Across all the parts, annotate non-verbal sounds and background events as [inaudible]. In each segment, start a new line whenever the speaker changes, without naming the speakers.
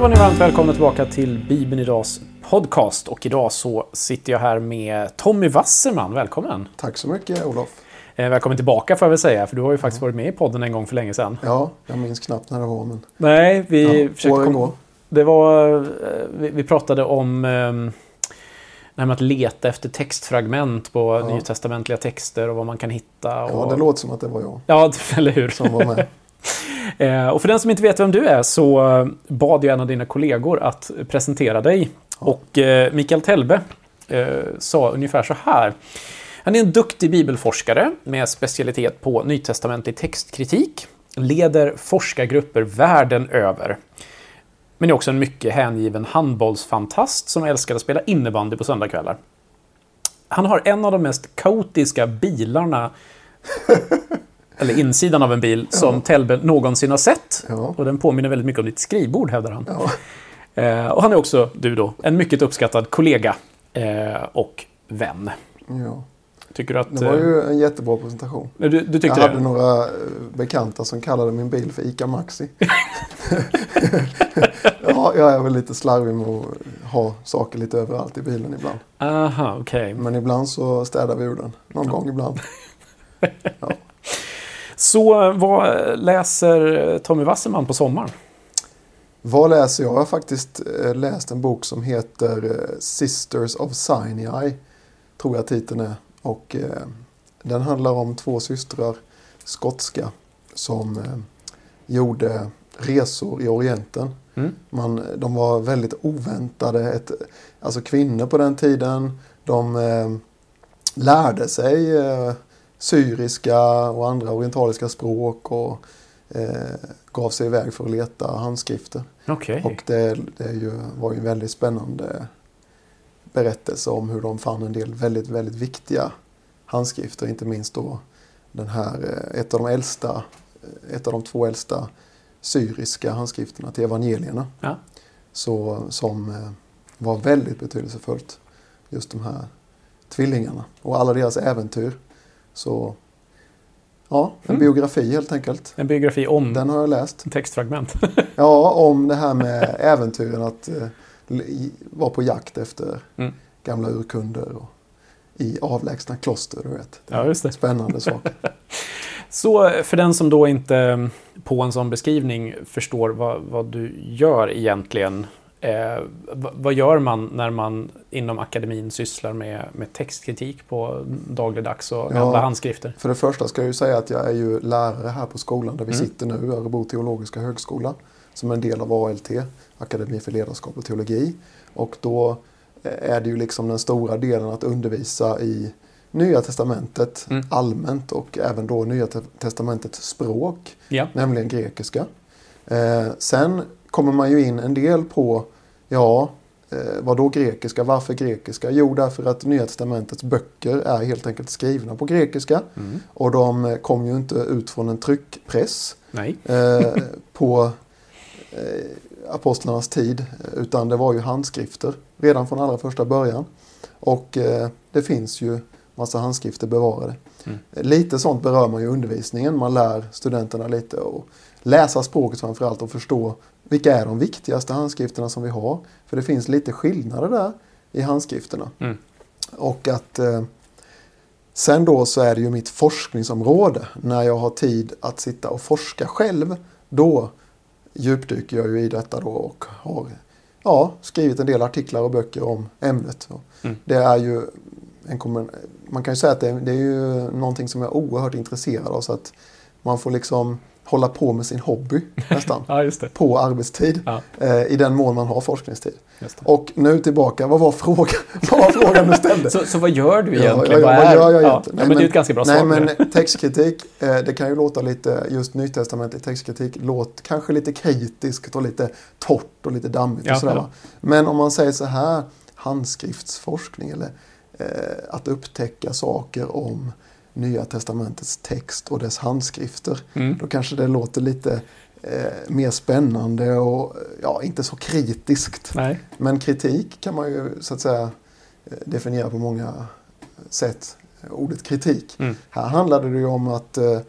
Var ni varmt välkomna tillbaka till Bibeln Idags podcast. Och idag så sitter jag här med Tommy Wasserman. Välkommen!
Tack så mycket Olof.
Eh, välkommen tillbaka får jag väl säga, för du har ju faktiskt varit med i podden en gång för länge sedan.
Ja, jag minns knappt när det var men...
Nej, vi
Ja,
försökte
åren
kom...
går.
Det var... eh, Vi, pratade om det här med att leta efter textfragment på
Ja.
nytestamentliga texter och vad man kan hitta. Och...
Ja, det låter som att det var jag
Ja, [laughs] eller hur?
som var med. [laughs]
Eh, och för den som inte vet vem du är så bad jag en av dina kollegor att presentera dig. Och eh, Mikael Telbe eh, sa ungefär så här. Han är en duktig bibelforskare med specialitet på nytestamentlig textkritik. Leder forskargrupper världen över. Men är också en mycket hängiven handbollsfantast som älskar att spela innebandy på söndagskvällar. Han har en av de mest kaotiska bilarna [laughs] eller insidan av en bil som Telbe någonsin har sett.
Ja.
Och den påminner väldigt mycket om ditt skrivbord, hävdar han.
Ja,
Eh, och han är också, du då, en mycket uppskattad kollega eh, och vän.
ja.
Tycker du att...
Det var
eh,
ju en jättebra presentation.
du, du
Jag
tyckte
hade
det?
några eh, bekanta som kallade min bil för ICA Maxi. [laughs] [laughs] ja, jag är väl lite slarvig med att ha saker lite överallt i bilen ibland.
Aha, okej.
Men ibland så städar vi ur den. Någon gång ibland. [laughs] Ja.
Så eh, vad läser Tommy Wasserman på sommaren?
Vad läser jag? Jag har faktiskt eh, läst en bok som heter eh, Sisters of Sinai. Tror jag titeln är. Och eh, den handlar om två systrar, skotska, som eh, gjorde resor i Orienten.
Mm.
Man, de var väldigt oväntade. Ett, alltså kvinnor på den tiden, de eh, lärde sig eh, syriska och andra orientaliska språk och eh, gav sig iväg för att leta handskrifter.
Okej.
Och det, det ju, var ju en väldigt spännande berättelse om hur de fann en del väldigt, väldigt viktiga handskrifter. Inte minst då den här, eh, ett av de äldsta, eh, ett av de två äldsta syriska handskrifterna till evangelierna.
Ja.
Så, som eh, var väldigt betydelsefullt. Just de här tvillingarna och alla deras äventyr. Så ja, en
Mm.
biografi helt enkelt.
En biografi om
Den har jag läst.
textfragment. [laughs]
Ja, om det här med äventyren att eh, vara på jakt efter
Mm.
gamla urkunder och i avlägsna kloster, du vet.
ja, just det.
Spännande saker. [laughs]
Så för den som då inte eh, på en sån beskrivning förstår vad, vad du gör egentligen. Eh, vad gör man när man inom akademin sysslar med, med textkritik på dagligdags och
Ja.
gamla handskrifter?
För det första ska jag ju säga att jag är ju lärare här på skolan där vi
Mm.
sitter nu, Örebro teologiska högskola, som är en del av ALT, Akademi för ledarskap och teologi. Och då eh, är det ju liksom den stora delen att undervisa i Nya Testamentet
Mm.
allmänt och även då Nya Te- Testamentets språk.
Ja.
nämligen grekiska. Eh, sen kommer man ju in en del på, ja, eh, vad då grekiska? Varför grekiska? Jo, därför att Nya Testamentets böcker är helt enkelt skrivna på grekiska.
Mm.
Och de eh, kom ju inte ut från en tryckpress eh, på eh, apostlarnas tid, utan det var ju handskrifter redan från allra första början. Och eh, det finns ju massa handskrifter bevarade.
Mm.
Lite sånt berör man ju undervisningen. Man lär studenterna lite och läsa språket framförallt och förstå vilka är de viktigaste handskrifterna som vi har. För det finns lite skillnader där i handskrifterna.
Mm.
Och att eh, sen då så är det ju mitt forskningsområde. När jag har tid att sitta och forska själv, då djupdyker jag ju i detta då och har ja, skrivit en del artiklar och böcker om ämnet.
Mm.
Det är ju en man kan ju säga att det, det är ju någonting som jag är oerhört intresserad av så att man får liksom hålla på med sin hobby [laughs] nästan
Ja,
på arbetstid
Ja,
eh, i den mån man har forskningstid. Och nu tillbaka, vad var frågan, [laughs] vad var frågan du ställde?
Så, så vad gör du egentligen?
ja,
vad
vad
är...
gör jag
ja,
egentligen?
ja, men det är ett ganska bra
nej,
svar. på
men [laughs] textkritik, eh, det kan ju låta lite, just nytestamentlig textkritik, låt kanske lite kritiskt och lite torrt och lite dammigt och sådär. Men om man säger så här, handskriftsforskning eller eh, att upptäcka saker om Nya Testamentets text och dess handskrifter.
Mm.
Då kanske det låter lite eh, mer spännande och ja, inte så kritiskt.
Nej.
Men kritik kan man ju så att säga eh, definiera på många sätt. Ordet kritik.
Mm.
Här handlade det ju om att eh, eh,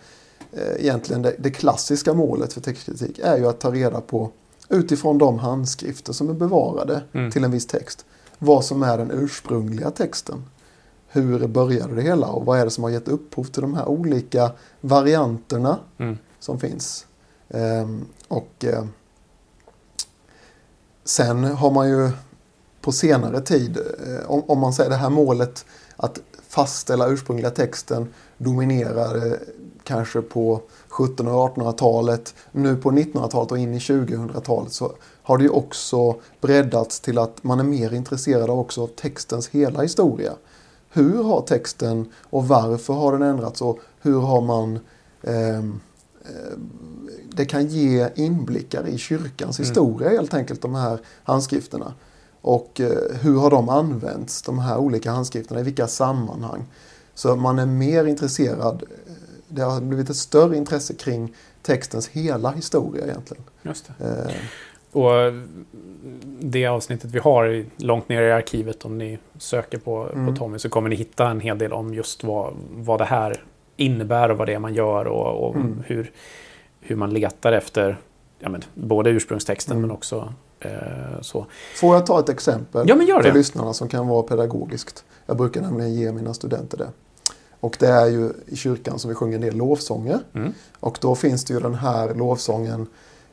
egentligen det, det klassiska målet för textkritik är ju att ta reda på utifrån de handskrifter som är bevarade
Mm.
till en viss text. Vad som är den ursprungliga texten. Hur började det hela och vad är det som har gett upphov till de här olika varianterna
Mm.
som finns. Ehm, och eh, sen har man ju på senare tid, eh, om, om man säger det här målet att fastställa ursprungliga texten dominerade kanske på 1700 och 1800-talet. Nu på 1900-talet och in i 2000-talet så har det ju också breddats till att man är mer intresserad av också textens hela historia. Hur har texten och varför har den ändrats och hur har man eh, det kan ge inblickar i kyrkans
Mm.
historia helt enkelt, de här handskrifterna. Och eh, hur har de använts, de här olika handskrifterna, i vilka sammanhang? Så man är mer intresserad, eh, det har blivit ett större intresse kring textens hela historia egentligen.
Just det.
Eh,
Och det avsnittet vi har långt ner i arkivet, om ni söker på,
Mm.
på Tommy, så kommer ni hitta en hel del om just vad, vad det här innebär och vad det är man gör och, och
Mm.
hur, hur man letar efter ja, men, både ursprungstexten
Mm.
men också eh, så.
Får jag ta ett exempel
Ja, men gör
för
det.
lyssnarna som kan vara pedagogiskt? Jag brukar nämligen ge mina studenter det. Och det är ju i kyrkan som vi sjunger en del lovsånger.
Mm.
Och då finns det ju den här lovsången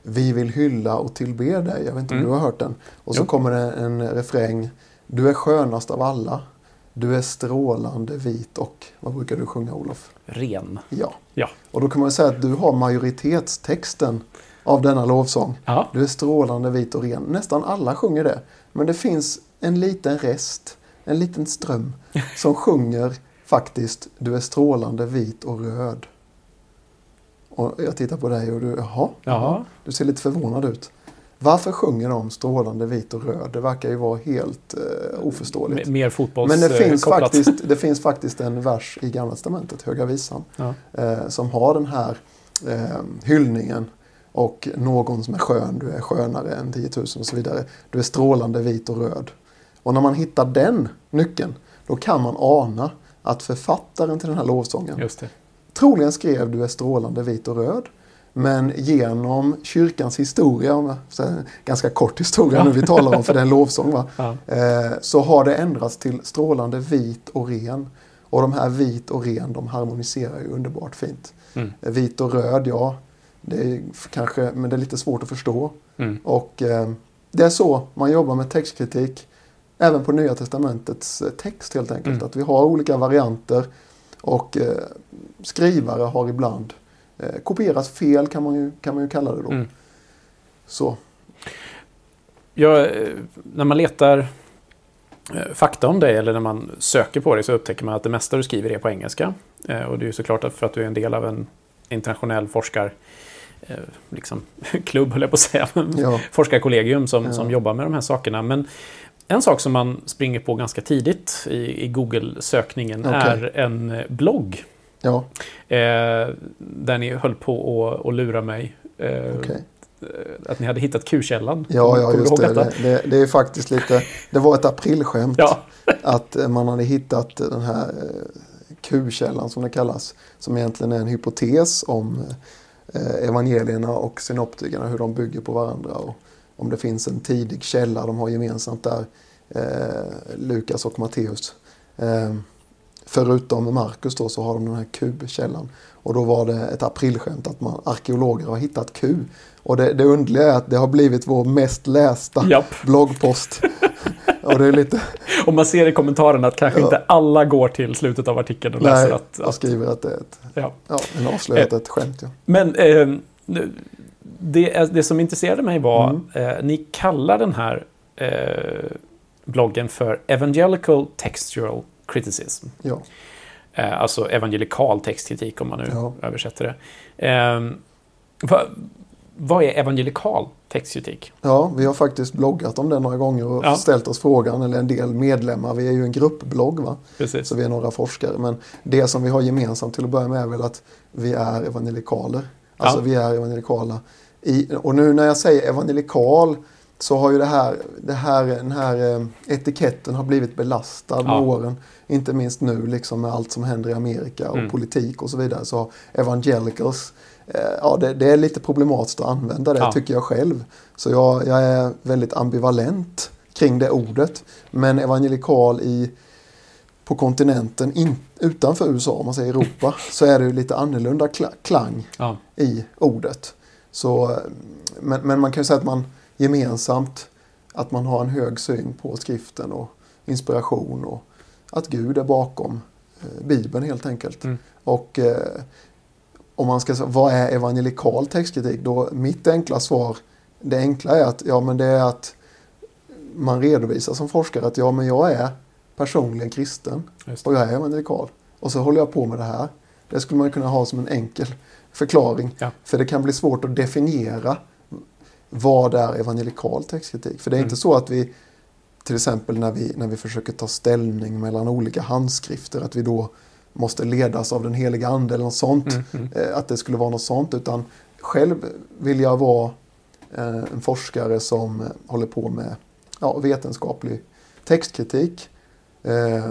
Vi vill hylla och tillbe dig. Jag vet inte om
Mm.
du har hört den. Och så
Jo.
kommer det en refräng. Du är skönast av alla. Du är strålande vit och, vad brukar du sjunga Olof?
Ren.
Ja.
Ja.
Och då kan man säga att du har majoritetstexten av denna lovsång.
Ja.
Du är strålande vit och ren. Nästan alla sjunger det. Men det finns en liten rest, en liten ström, [laughs] som sjunger faktiskt Du är strålande vit och röd. Och jag tittar på dig och du, jaha,
Jaha.
du ser lite förvånad ut. Varför sjunger de strålande vit och röd? Det verkar ju vara helt eh, oförståeligt.
M- Mer fotbolls
Men det
eh,
finns,
kopplat.
faktiskt, det finns faktiskt en vers i Gamla Testamentet, Höga Visan,
Ja.
eh, som har den här eh, hyllningen. Och någon som är skön, du är skönare än 10 000 och så vidare. Du är strålande vit och röd. Och när man hittar den nyckeln, då kan man ana att författaren till den här lovsången. Troligen skrev du är strålande vit och röd. Men genom kyrkans historia, ganska kort historia
Ja.
nu vi talar om för det är en lovsång va? [laughs]
Ja.
Eh, så har det ändrats till strålande vit och ren. Och de här vit och ren de harmoniserar ju underbart fint.
Mm.
Eh, Vit och röd, ja, det är kanske, men det är lite svårt att förstå.
Mm.
Och eh, det är så man jobbar med textkritik. Även på Nya Testamentets text helt enkelt.
Mm.
Att vi har olika varianter. Och eh, skrivare har ibland eh, kopierat fel kan man, ju, kan man ju kalla det då.
Mm.
Så.
Ja, eh, när man letar eh, fakta om dig eller när man söker på dig så upptäcker man att det mesta du skriver är på engelska. Eh, Och det är ju såklart för att du är en del av en internationell forskar eh, liksom, [laughs] klubb, höll jag på att säga, [laughs]
Ja.
forskarkollegium som,
Ja.
som jobbar med de här sakerna. Men en sak som man springer på ganska tidigt i, i Google-sökningen
Okej.
är en blogg.
Ja,
Eh, där ni höll på att, lura mig. Eh,
okej.
Att ni hade hittat Q-källan.
Ja, ja just det. det. Det, det är faktiskt lite, det var ett aprilskämt.
Ja. [laughs]
Att eh, man hade hittat den här eh, Q-källan som det kallas. Som egentligen är en hypotes om eh, evangelierna och synoptikerna. Hur de bygger på varandra. Och om det finns en tidig källa de har gemensamt där. Eh, Lukas och Matteus. Eh, förutom Markus då så har de den här Q-källan. Och då var det ett aprilskämt att man, arkeologer har hittat Q. Och det, det underliga är att det har blivit vår mest lästa
Japp.
bloggpost. och det är lite... [laughs]
Och man ser i kommentarerna att kanske
Ja.
inte alla går till slutet av artikeln och läser
Nej,
att...
jag
att
skriver att det är ett...
ja.
Ja, en avslöjat ett skämt. Ja.
Men eh, det, det som intresserade mig var,
Mm.
eh, ni kallar den här eh, bloggen för Evangelical Textual Criticism.
Ja.
Eh, alltså evangelikal textkritik om man nu
Ja.
översätter det. Eh, vad, vad är evangelikal textkritik?
ja, vi har faktiskt bloggat om det några gånger och
Ja.
ställt oss frågan, eller en del medlemmar. Vi är ju en gruppblogg va?
Precis.
Så vi är några forskare. Men det som vi har gemensamt till att börja med är väl att vi är evangelikaler. Alltså
Ja.
vi är evangelikala. I, och nu när jag säger evangelikal så har ju det här, det här, den här eh, etiketten har blivit belastad med
Ja.
åren. Inte minst nu liksom med allt som händer i Amerika och
Mm.
politik och så vidare. Så evangelicals eh, ja, det, det är lite problematiskt att använda det
Ja.
tycker jag själv. Så jag, jag är väldigt ambivalent kring det ordet. Men evangelikal i, på kontinenten in, utanför USA, om man säger Europa, [laughs] så är det ju lite annorlunda kla- klang
Ja.
i ordet. Så, eh, men, men man kan ju säga att man gemensamt att man har en hög syn på skriften och inspiration och att Gud är bakom eh, Bibeln helt enkelt.
Mm.
Och eh, om man ska säga vad är evangelikal textkritik? Då mitt enkla svar, det enkla är att ja men det är att man redovisar som forskare att ja men jag är personligen kristen och jag är evangelikal. Och så håller jag på med det här. Det skulle man kunna ha som en enkel förklaring.
Ja.
För det kan bli svårt att definiera vad är evangelikal textkritik. För det är
Mm.
inte så att vi till exempel när vi, när vi försöker ta ställning mellan olika handskrifter att vi då måste ledas av den heliga ande eller något sånt.
Mm, mm.
Eh, Att det skulle vara något sånt. Utan själv vill jag vara eh, en forskare som eh, håller på med ja, vetenskaplig textkritik. Eh,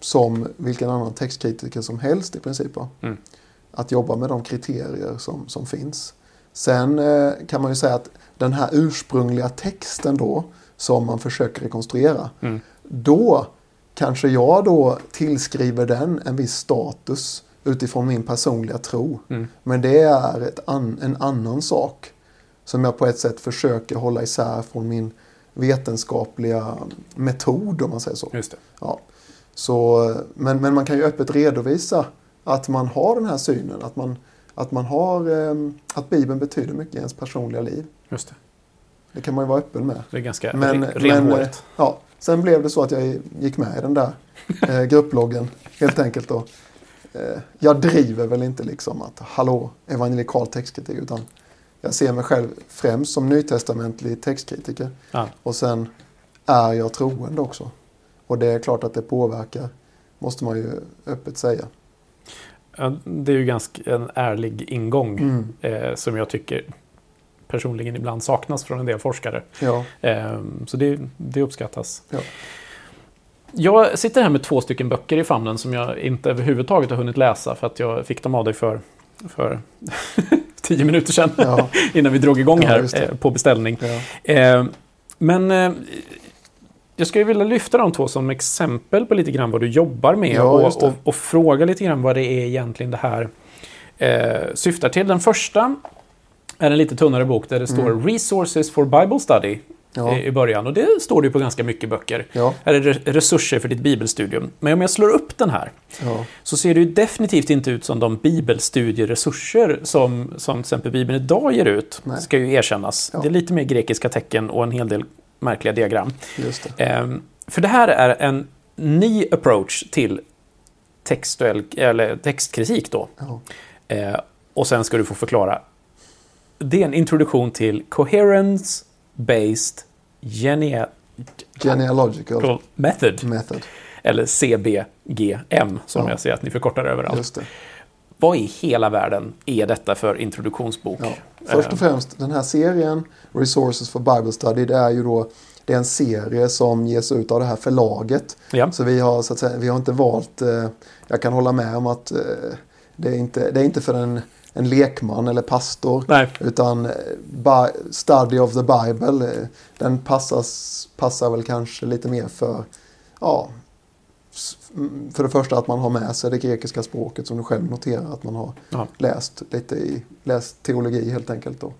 som vilken annan textkritiker som helst i princip.
Mm.
Att jobba med de kriterier som, som finns. Sen eh, kan man ju säga att den här ursprungliga texten då som man försöker rekonstruera.
Mm.
Då kanske jag då tillskriver den en viss status utifrån min personliga tro.
Mm.
Men det är an, en annan sak som jag på ett sätt försöker hålla isär från min vetenskapliga metod om man säger så.
Just det.
Ja. Så, men, men man kan ju öppet redovisa att man har den här synen. Att, man, att, man har, eh, att Bibeln betyder mycket i ens personliga liv.
Just det.
Det kan man ju vara öppen med.
Det är ganska
Men,
re-
men,
renhårigt.
ja, sen blev det så att jag gick med i den där eh, [laughs] grupploggen helt enkelt. Då. Eh, jag driver väl inte liksom att hallå, evangelikal textkritik utan jag ser mig själv främst som nytestamentlig textkritiker.
Ja.
Och sen är jag troende också. Och det är klart att det påverkar, måste man ju öppet säga.
Det är ju ganska en ärlig ingång
Mm.
eh, som jag tycker personligen ibland saknas från en del forskare.
Ja,
Eh, så det, det uppskattas.
Ja.
Jag sitter här med två stycken böcker i famnen som jag inte överhuvudtaget har hunnit läsa för att jag fick dem av dig för, för [laughs] tio minuter sedan
ja, [laughs]
innan vi drog igång
Ja,
här eh, på beställning.
ja.
Eh, men eh, jag skulle vilja lyfta de två som exempel på lite grann vad du jobbar med och, och, och fråga lite grann vad det är egentligen det här eh, syftar till. Den första är en lite tunnare bok där det står
Mm.
Resources for Bible Study
Ja,
i, början. Och det står det ju på ganska mycket böcker.
ja,
Här är det resurser för ditt bibelstudium. Men om jag slår upp den här
ja,
så ser det ju definitivt inte ut som de bibelstudieresurser som, som till exempel Bibeln idag ger ut.
Nej.
Ska ju erkännas.
Ja.
Det är lite mer grekiska tecken och en hel del märkliga diagram.
det.
Ehm, för det här är en ny approach till textuell, eller textkritik då.
Ja,
Eh, och sen ska du få förklara. Det är en introduktion till Coherence-Based Genea-
genealogical
Method.
method,
Eller CBGM som
Ja.
jag ser att ni förkortar överallt. Vad i hela världen är detta för introduktionsbok?
Ja. Först och
Eh,
främst den här serien Resources for Bible Study det är ju då det är en serie som ges ut av det här förlaget.
Ja,
Så vi har, så att säga, vi har inte valt, eh, jag kan hålla med om att eh, det, är inte, det är inte för en, en lekman eller pastor.
nej,
Utan eh, Study of the Bible, eh, den passas, passar väl kanske lite mer för, ja, mm, för det första att man har med sig det grekiska språket som du själv noterar att man har
Ja.
läst lite i, läst teologi helt enkelt då.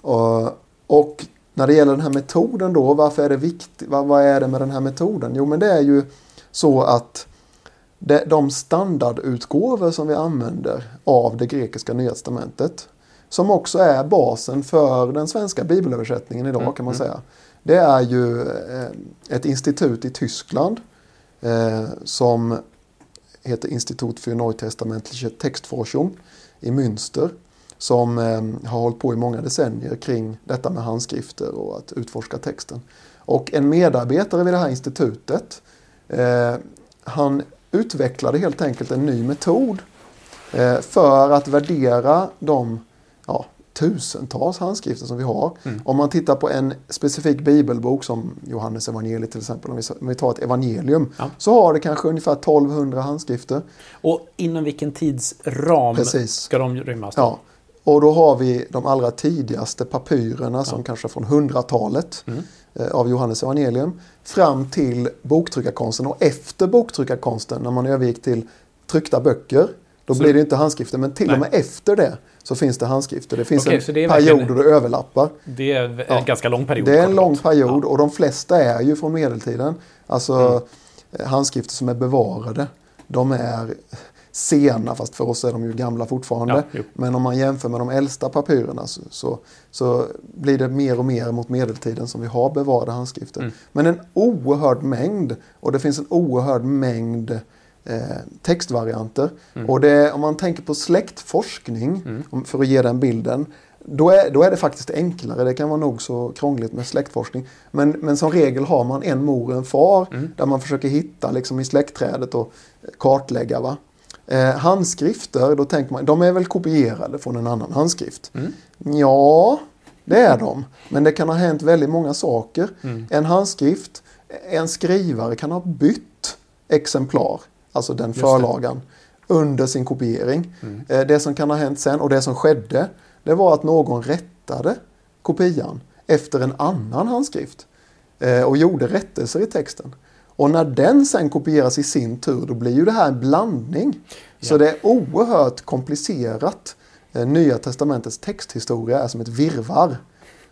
Och, och när det gäller den här metoden då, varför är det viktigt, vad, vad är det med den här metoden? Jo men det är ju så att de standardutgåvor som vi använder av det grekiska nya testamentet som också är basen för den svenska bibelöversättningen idag
Mm,
kan man
mm.
säga. Det är ju eh, ett institut i Tyskland eh, som heter Institut für Neutestamentliche Textforschung i Münster. Som eh, har hållit på i många decennier kring detta med handskrifter och att utforska texten. Och en medarbetare vid det här institutet han utvecklade helt enkelt en ny metod eh, för att värdera de ja, tusentals handskrifter som vi har.
Mm.
Om man tittar på en specifik bibelbok som Johannes evangeliet till exempel, om vi, tar ett evangelium,
Ja.
så har det kanske ungefär 1200 handskrifter.
och inom vilken tidsram
Precis.
ska de rymmas? då?
Ja. Och då har vi de allra tidigaste papyrerna som kanske är från 100-talet
Mm.
Eh, av Johannes evangelium fram till boktryckarkonsten och efter boktryckarkonsten när man övergick till tryckta böcker då
Så-
blir det inte handskrifter men till och
Nej.
med efter det så finns det handskrifter. Det finns
Okej, det
en
verkligen-
period då det överlappar.
Det är en
Ja.
ganska lång period.
Det är en
och
lång period
Ja.
och de flesta är ju från medeltiden. Alltså
Mm.
eh, handskrifter som är bevarade. De är sena fast för oss är de ju gamla fortfarande.
Ja.
Men om man jämför med de äldsta papyrerna så, så, så blir det mer och mer mot medeltiden som vi har bevarade handskrifter.
Mm.
Men en oerhörd mängd och det finns en oerhörd mängd eh, textvarianter.
Mm.
Och det, om man tänker på släktforskning,
Mm.
för att ge den bilden, då är, då är det faktiskt enklare. Det kan vara nog så krångligt med släktforskning. Men, men som regel har man en mor och en far
Mm.
där man försöker hitta liksom, i släktträdet och kartlägga. Va? Eh, handskrifter, då tänker man, de är väl kopierade från en annan handskrift?
Mm.
Ja, det är de. Men det kan ha hänt väldigt många saker.
Mm.
En handskrift, en skrivare kan ha bytt exemplar, alltså den förlagan, under sin kopiering.
Mm.
Eh, Det som kan ha hänt sen och det som skedde, det var att någon rättade kopian efter en annan handskrift eh, och gjorde rättelser i texten. Och när den sen kopieras i sin tur, då blir ju det här en blandning. Så
Ja.
det är oerhört komplicerat. Eh, Nya testamentets texthistoria är som ett virvar.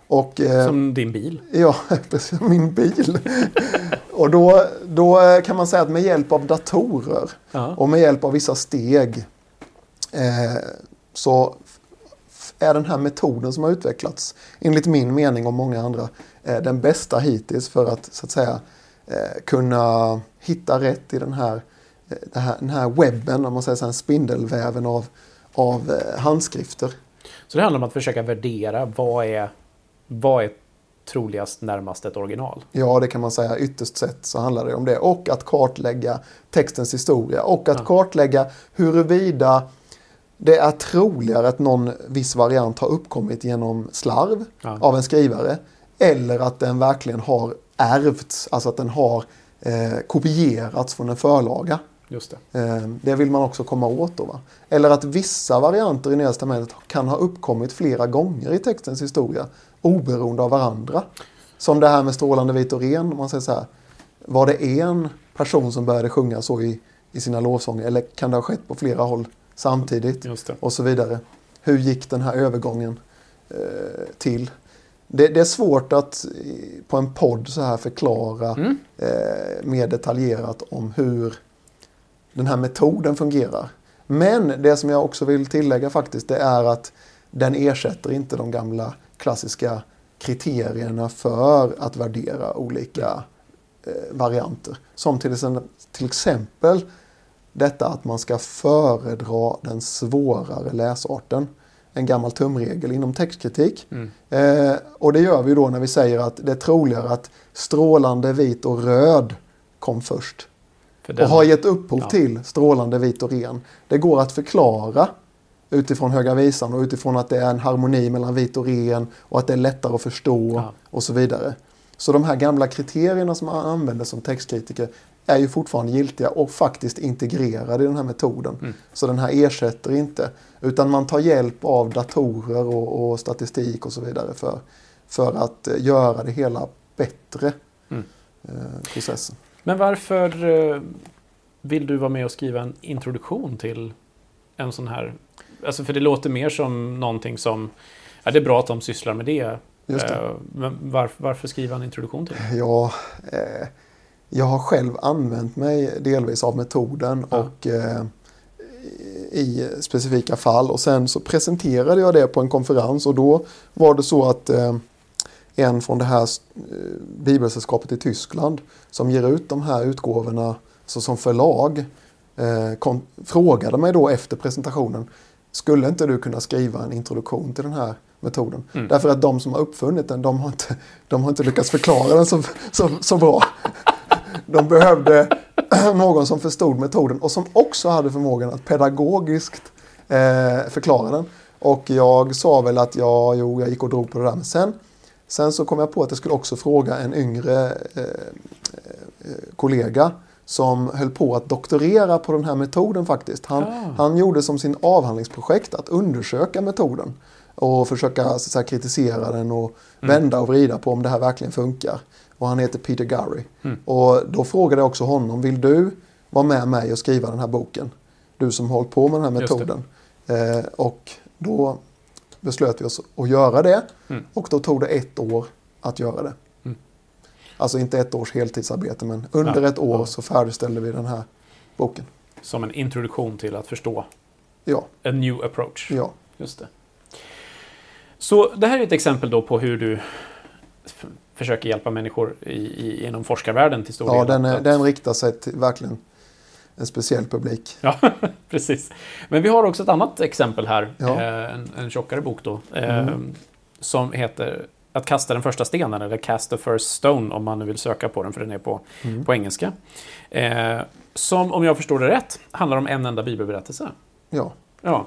Och, eh,
Som din bil.
Ja, [laughs] precis. Min bil. [laughs] och då, då eh, kan man säga att med hjälp av datorer
Ja.
och med hjälp av vissa steg eh, så är den här metoden som har utvecklats, enligt min mening och många andra, eh, den bästa hittills för att så att säga eh, kunna hitta rätt i den här, eh, här, den här webben, om man säger så här, spindelväven av, av eh, handskrifter.
Så det handlar om att försöka värdera vad är, vad är troligast närmast ett original.
Ja, det kan man säga. Ytterst sett så handlar det om det. Och att kartlägga textens historia. Och att
Ja.
kartlägga huruvida det är troligare att någon viss variant har uppkommit genom slarv
Ja.
av en skrivare. Eller att den verkligen har ärvts, alltså att den har eh, kopierats från en förlaga.
Just det.
Eh, det vill man också komma åt då. Va? Eller att vissa varianter i Nya Testamentet kan ha uppkommit flera gånger i textens historia. Oberoende av varandra. Som det här med strålande vit och ren. om Man säger så här, var det en person som började sjunga så i, i sina lovsånger? Eller kan det ha skett på flera håll samtidigt? Och så vidare. Hur gick den här övergången eh, till? Det, det är svårt att på en podd så här förklara
Mm.
eh, mer detaljerat om hur den här metoden fungerar. Men det som jag också vill tillägga faktiskt det är att den ersätter inte de gamla klassiska kriterierna för att värdera olika eh, varianter. Som till till exempel detta att man ska föredra den svårare läsarten. En gammal tumregel inom textkritik.
Mm.
Eh, och det gör vi då när vi säger att det är troligare att strålande vit och röd kom först.
För
Och
den,
har gett upphov
Ja.
till strålande vit och ren. Det går att förklara utifrån Höga Visan och utifrån att det är en harmoni mellan vit och ren och att det är lättare att förstå
Ja.
och så vidare. Så de här gamla kriterierna som man använder som textkritiker är ju fortfarande giltiga och faktiskt integrerade i den här metoden.
Mm.
Så den här ersätter inte. Utan man tar hjälp av datorer och, och statistik och så vidare för, för att eh, göra det hela bättre.
Mm.
Eh, processen.
Men varför eh, vill du vara med och skriva en introduktion till en sån här... Alltså för det låter mer som någonting som... Ja, det är bra att de sysslar med det.
Just det.
Eh, Men varför, varför skriva en introduktion till?
Ja, eh, jag har själv använt mig delvis av metoden
Ja.
och eh, i specifika fall och sen så presenterade jag det på en konferens och då var det så att eh, en från det här eh, bibelsällskapet i Tyskland som ger ut de här utgåvorna så som förlag eh, kom, frågade mig då efter presentationen skulle inte du kunna skriva en introduktion till den här metoden?
Mm.
Därför att de som har uppfunnit den, de har inte, de har inte lyckats förklara den så, så, så bra. De behövde [clears throat] någon som förstod metoden och som också hade förmågan att pedagogiskt eh, förklara den. Och jag sa väl att ja, jo, jag gick och drog på det där. Men sen, sen så kom jag på att jag skulle också fråga en yngre eh, eh, kollega som höll på att doktorera på den här metoden faktiskt. Han,
Ah.
han gjorde som sin avhandlingsprojekt att undersöka metoden och försöka så säga, kritisera den och vända och vrida på om det här verkligen funkar. Och han heter Peter Gurry.
Mm.
Och då frågade jag också honom, vill du vara med mig och skriva den här boken? Du som hållit på med den här metoden. Eh, och då beslöt vi oss att göra det.
Mm.
Och då tog det ett år att göra det.
Mm.
Alltså inte ett års heltidsarbete men under
Ja,
ett år så färdigställde vi den här boken.
Som en introduktion till att förstå
Ja,
a new approach.
ja.
Just det. Så det här är ett exempel då på hur du försöker hjälpa människor i, i, inom forskarvärlden till stor
ja
del.
den, är,
Att-
den riktar sig till verkligen en speciell publik.
Ja, [laughs] precis. Men vi har också ett annat exempel här.
Ja.
Eh, en, en tjockare bok då. Eh,
Mm.
Som heter Att kasta den första stenen, eller Cast the first stone om man nu vill söka på den, för den är på,
Mm.
på engelska. Eh, som, om jag förstår det rätt, handlar om en enda bibelberättelse.
Ja,
Ja.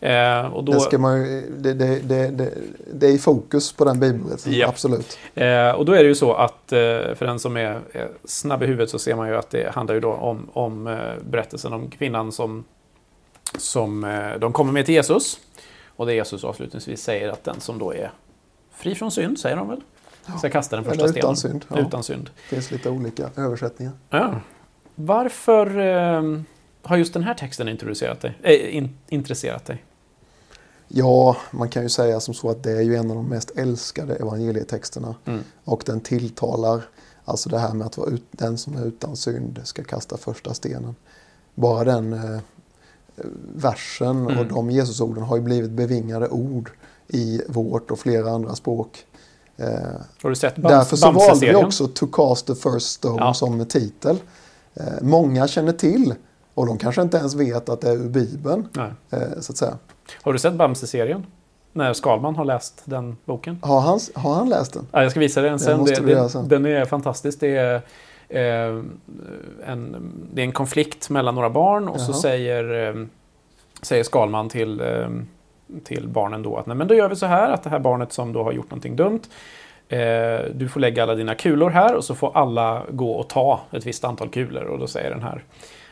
Eh, och då,
det, ska man ju, det, det, det, det, är i fokus på den bibelberättelsen,
Ja.
absolut.
Eh, och då är det ju så att eh, för den som är snabb i huvudet så ser man ju att det handlar ju då om, om eh, berättelsen om kvinnan som, som eh, de kommer med till Jesus. Och det Jesus avslutningsvis säger att den som då är fri från synd, säger de väl? Ska kasta den första
Eller
stenen.
utan synd. Ja.
Utan synd.
Det finns lite olika översättningar.
Ja. Varför har just den här texten introducerat dig, äh, in, intresserat dig?
Ja, man kan ju säga som så att det är ju en av de mest älskade evangelietexterna.
Mm.
Och den tilltalar, alltså det här med att vara ut, den som är utan synd ska kasta första stenen. Bara den eh, versen och
Mm.
de Jesusorden har ju blivit bevingade ord i vårt och flera andra språk. Eh,
Har du sett Bams-
därför så valde vi också To cast the first stone
Ja.
som titel. Eh, många känner till, och de kanske inte ens vet att det är ur Bibeln, eh, så att säga.
Har du sett Bamse-serien? När Skalman har läst den boken?
Har han, har han läst den?
Ja, jag ska visa den sen. Det, det,
sen.
Den är fantastisk. Det är, eh, en, det är en konflikt mellan några barn och så
Jaha.
säger, eh, säger Skalman till, eh, till barnen då att Nej, men då gör vi så här att det här barnet som då har gjort någonting dumt eh, du får lägga alla dina kulor här och så får alla gå och ta ett visst antal kulor och då säger den här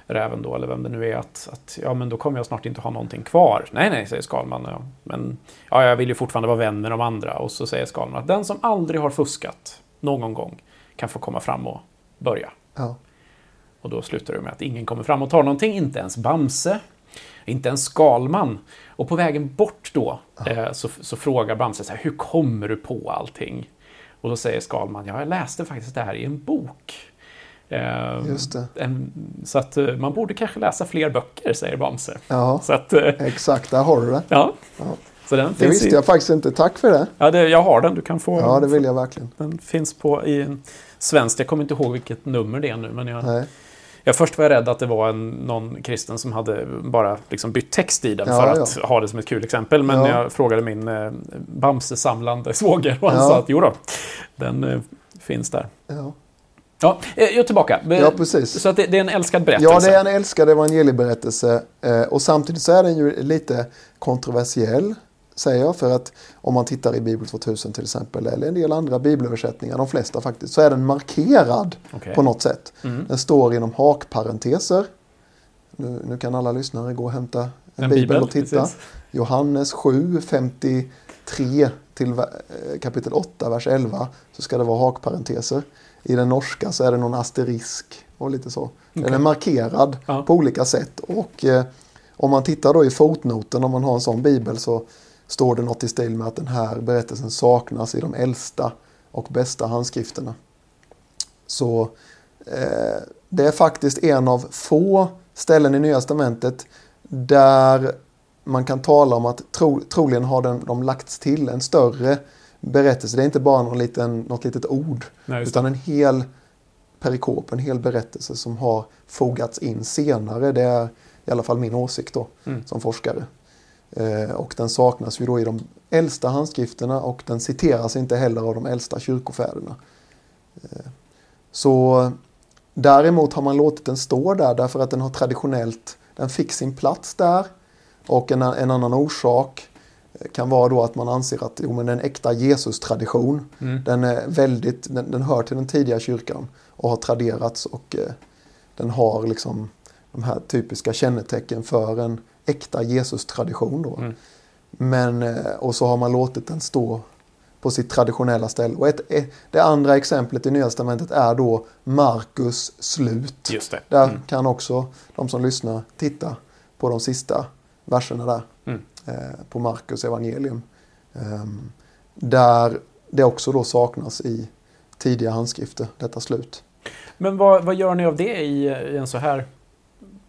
räven då, eller vem det nu är, att, att ja men då kommer jag snart inte ha någonting kvar. Nej, nej, säger Skalman. Ja, men ja, jag vill ju fortfarande vara vän med de andra. Och så säger Skalman att den som aldrig har fuskat någon gång kan få komma fram och börja.
Ja.
Och då slutar det med att ingen kommer fram och tar någonting, inte ens Bamse, inte ens Skalman. Och på vägen bort då eh, så, så frågar Bamse så här, hur kommer du på allting? Och då säger Skalman, ja, jag läste faktiskt det här i en bok. Eh,
det.
En, så att eh, man borde kanske läsa fler böcker, säger Bamse.
Ja,
Så att, eh,
exakt, där har du det.
ja.
Ja.
Så den
Det visste
i,
jag faktiskt inte. Tack för det.
Ja, det, jag har den. Du kan få
Ja, det vill jag verkligen.
Den finns på i en. Jag kommer inte ihåg vilket nummer det är nu. Men jag,
Nej.
jag först var jag rädd att det var en, någon kristen som hade bara liksom bytt text i den
Ja,
för att ha det som ett kul exempel. Men
Ja.
jag frågade min eh, Bamse-samlande svåger och han
Ja.
sa att jo då, den eh, finns där.
Ja,
eh, jag är tillbaka.
ja precis.
Så att det, det är en älskad berättelse.
Ja, det är en älskad evangelieberättelse. Eh, och samtidigt så är den ju lite kontroversiell, säger jag. För att om man tittar i Bibel 2000 till exempel, eller en del andra bibelöversättningar, de flesta faktiskt, så är den markerad
Okej.
på något sätt.
Mm.
Den står inom hakparenteser. Nu, nu kan alla lyssnare gå och hämta en,
En
bibel,
bibel,
och titta.
precis.
Johannes 7, 53 till eh, kapitel 8, vers 11 så ska det vara hakparenteser. I den norska så är det någon asterisk och lite så. Den
Okej.
är markerad
Ja.
på olika sätt. Och eh, om man tittar då i fotnoten, om man har en sån bibel, så står det något i stil med att den här berättelsen saknas i de äldsta och bästa handskrifterna. Så eh, det är faktiskt en av få ställen i Nya Testamentet där man kan tala om att tro, troligen har den, de lagts till en större berättelse. Det är inte bara någon liten, något litet ord
Nej,
utan en hel perikop, en hel berättelse som har fogats in senare. Det är i alla fall min åsikt då
Mm.
som forskare. Eh, och den saknas ju då i de äldsta handskrifterna och den citeras inte heller av de äldsta kyrkofäderna. Eh, så däremot har man låtit den stå där därför att den har traditionellt, den fick sin plats där. Och en, en annan orsak kan vara då att man anser att jo, men en äkta Jesus-tradition
Mm.
den är väldigt, den, den hör till den tidiga kyrkan och har traderats och eh, den har liksom de här typiska kännetecken för en äkta Jesus-tradition. Då.
Mm.
Men, eh, och så har man låtit den stå på sitt traditionella ställe. Och ett, ett, det andra exemplet i Nya Testamentet är då Markus slut.
Just det.
Där
Mm.
kan också de som lyssnar titta på de sista verserna där. Eh, på Markus evangelium. Ehm, där det också då saknas i tidiga handskrifter, detta slut.
Men vad, vad gör ni av det i, i en så här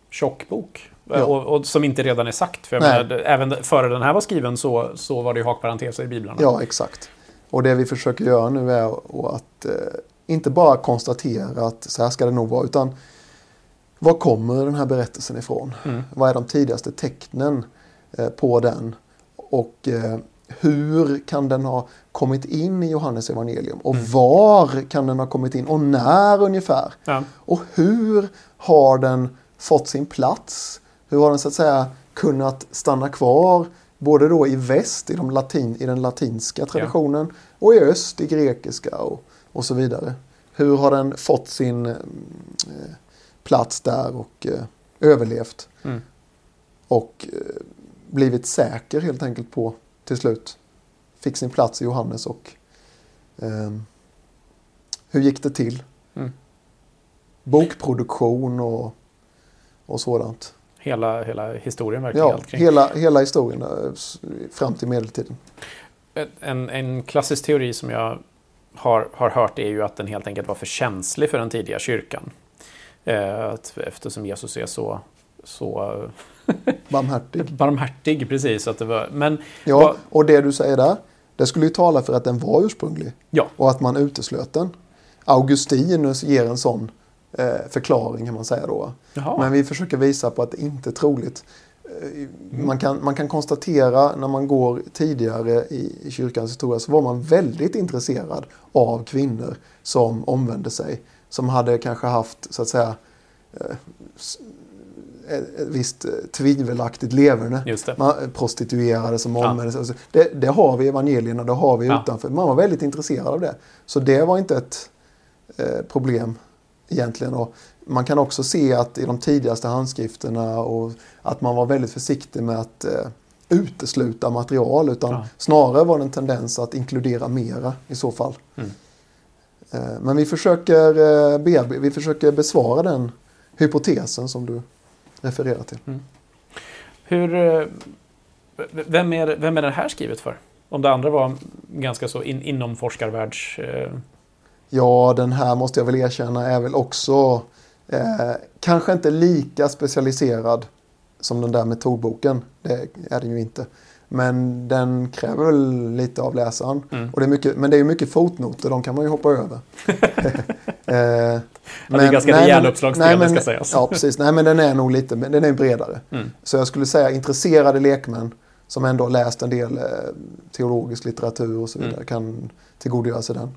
tjock bok?
Ja.
Och, och som inte redan är sagt. För menar, även före den här var skriven så, så var det ju hakparenteser i biblarna.
Ja, exakt. Och det vi försöker göra nu är att eh, inte bara konstatera att så här ska det nog vara, utan var kommer den här berättelsen ifrån?
Mm.
Vad är de tidigaste tecknen på den? Och eh, hur kan den ha kommit in i Johannes evangelium? Och
Mm.
var kan den ha kommit in? Och när ungefär?
Ja.
Och hur har den fått sin plats? Hur har den så att säga kunnat stanna kvar både då i väst i, de latin, i den latinska traditionen och i öst i grekiska och, och så vidare. Hur har den fått sin eh, plats där och eh, överlevt
Mm.
och eh, blivit säker helt enkelt på till slut. Fick sin plats i Johannes och eh, hur gick det till?
Mm.
Bokproduktion och, och sådant.
Hela, hela historien verkligen.
Ja, hela, hela historien eh, fram till medeltiden.
En, en klassisk teori som jag har, har hört är ju att den helt enkelt var för känslig för den tidiga kyrkan. Eh, eftersom Jesus är så, så [laughs]
Barmhärtig.
barmhärtig. Precis, att det var, men
Ja,
vad-
och det du säger där, det skulle ju tala för att den var ursprunglig.
ja,
och att man uteslöt den. Augustinus ger en sån eh, förklaring kan man säga då.
jaha.
Men vi försöker visa på att det inte är troligt. Eh, Man kan, man kan konstatera när man går tidigare i, i kyrkans historia så var man väldigt intresserad av kvinnor som omvände sig. Som hade kanske haft så att säga eh, ett visst eh, tvivelaktigt leverne. Man, prostituerade som
Ja.
omvände sig. Alltså, Det, det har vi i evangelierna, det har vi
Ja.
utanför. Man var väldigt intresserad av det. Så det var inte ett eh, problem egentligen. Och man kan också se att i de tidigaste handskrifterna och att man var väldigt försiktig med att eh, utesluta material. Utan
Ja.
snarare var det en tendens att inkludera mera i så fall.
Mm.
Eh, men vi försöker, eh, vi försöker besvara den hypotesen som du refererar till.
Hur, eh, vem, är, vem är det här skrivet för? Om det andra var ganska så in, inom forskarvärlds... Eh,
Ja, den här måste jag väl erkänna är väl också eh, kanske inte lika specialiserad som den där metodboken. Det är den ju inte. Men den kräver väl lite av läsaren.
Mm.
Och det är mycket, men det är ju mycket fotnoter, de kan man ju hoppa över. [laughs] eh,
det är ganska rejäl
men-
uppslagsdel, det ska
men-
sägas.
Ja, precis. Nej, men den är nog lite den är bredare.
mm.
Så jag skulle säga intresserade lekmän som ändå läst en del eh, teologisk litteratur och så vidare
Mm.
kan tillgodogöra sig den.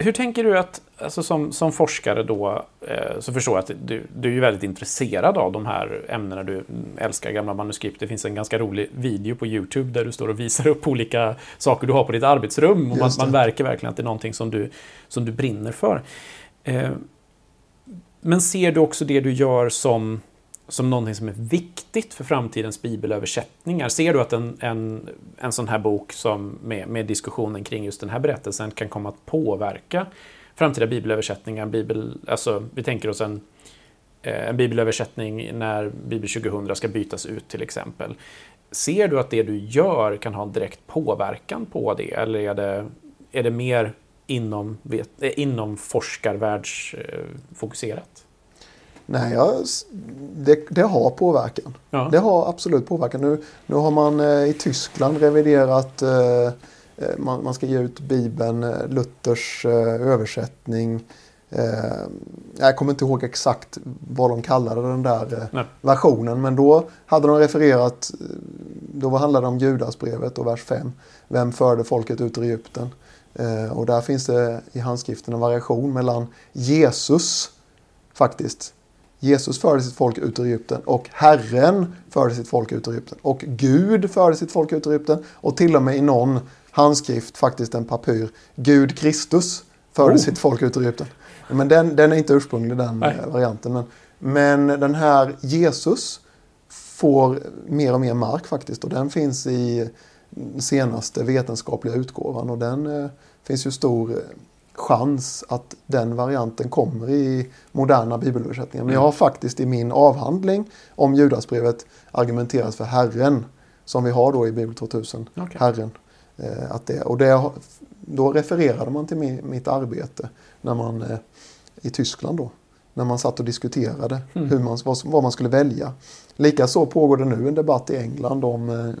Hur tänker du att, alltså som, som forskare då, eh, så förstår jag att du, du är väldigt intresserad av de här ämnena. Du älskar gamla manuskript. Det finns en ganska rolig video på YouTube där du står och visar upp olika saker du har på ditt arbetsrum. Och man, man verkar verkligen att det är någonting som du, som du brinner för. Eh, men ser du också det du gör som, som någonting som är viktigt för framtidens bibelöversättningar? Ser du att en, en, en sån här bok som med, med diskussionen kring just den här berättelsen kan komma att påverka framtida bibelöversättningar? Bibel, alltså, vi tänker oss en, eh, en bibelöversättning när Bibel 2000 ska bytas ut till exempel. Ser du att det du gör kan ha en direkt påverkan på det? Eller är det, är det mer inom, eh, inom forskarvärldsfokuserat?
Eh, Nej, jag, det, det har påverkan.
Ja.
Det har absolut påverkan. Nu, nu har man eh, i Tyskland reviderat, eh, eh, man, man ska ge ut Bibeln, eh, Luthers eh, översättning. Eh, jag kommer inte ihåg exakt vad de kallade den där
Nej.
versionen. Men då hade de refererat, då handlade det om Judasbrevet och vers 5. Vem förde folket ut ur Egypten? Och där finns det i handskriften en variation mellan Jesus faktiskt. Jesus förde sitt folk ut ur Egypten och Herren förde sitt folk ut ur Egypten. Och Gud förde sitt folk ut ur Egypten. Och till och med i någon handskrift, faktiskt en papyr, Gud Kristus förde
Oh.
sitt folk ut ur Egypten. Men den, den är inte ursprunglig den
Nej.
eh, varianten. Men, men den här Jesus får mer och mer mark faktiskt. Och den finns i senaste vetenskapliga utgåvan. Och den eh, finns ju stor eh, chans att den varianten kommer i moderna bibelöversättningar. Men jag har faktiskt i min avhandling om Judasbrevet argumenterat för Herren. Som vi har då i Bibel 2000.
Okej.
Herren. Eh, att det, och det, då refererade man till mi, mitt arbete när man, eh, i Tyskland då. När man satt och diskuterade
Mm.
hur man, vad, vad man skulle välja. Likaså pågår det nu en debatt i England om eh,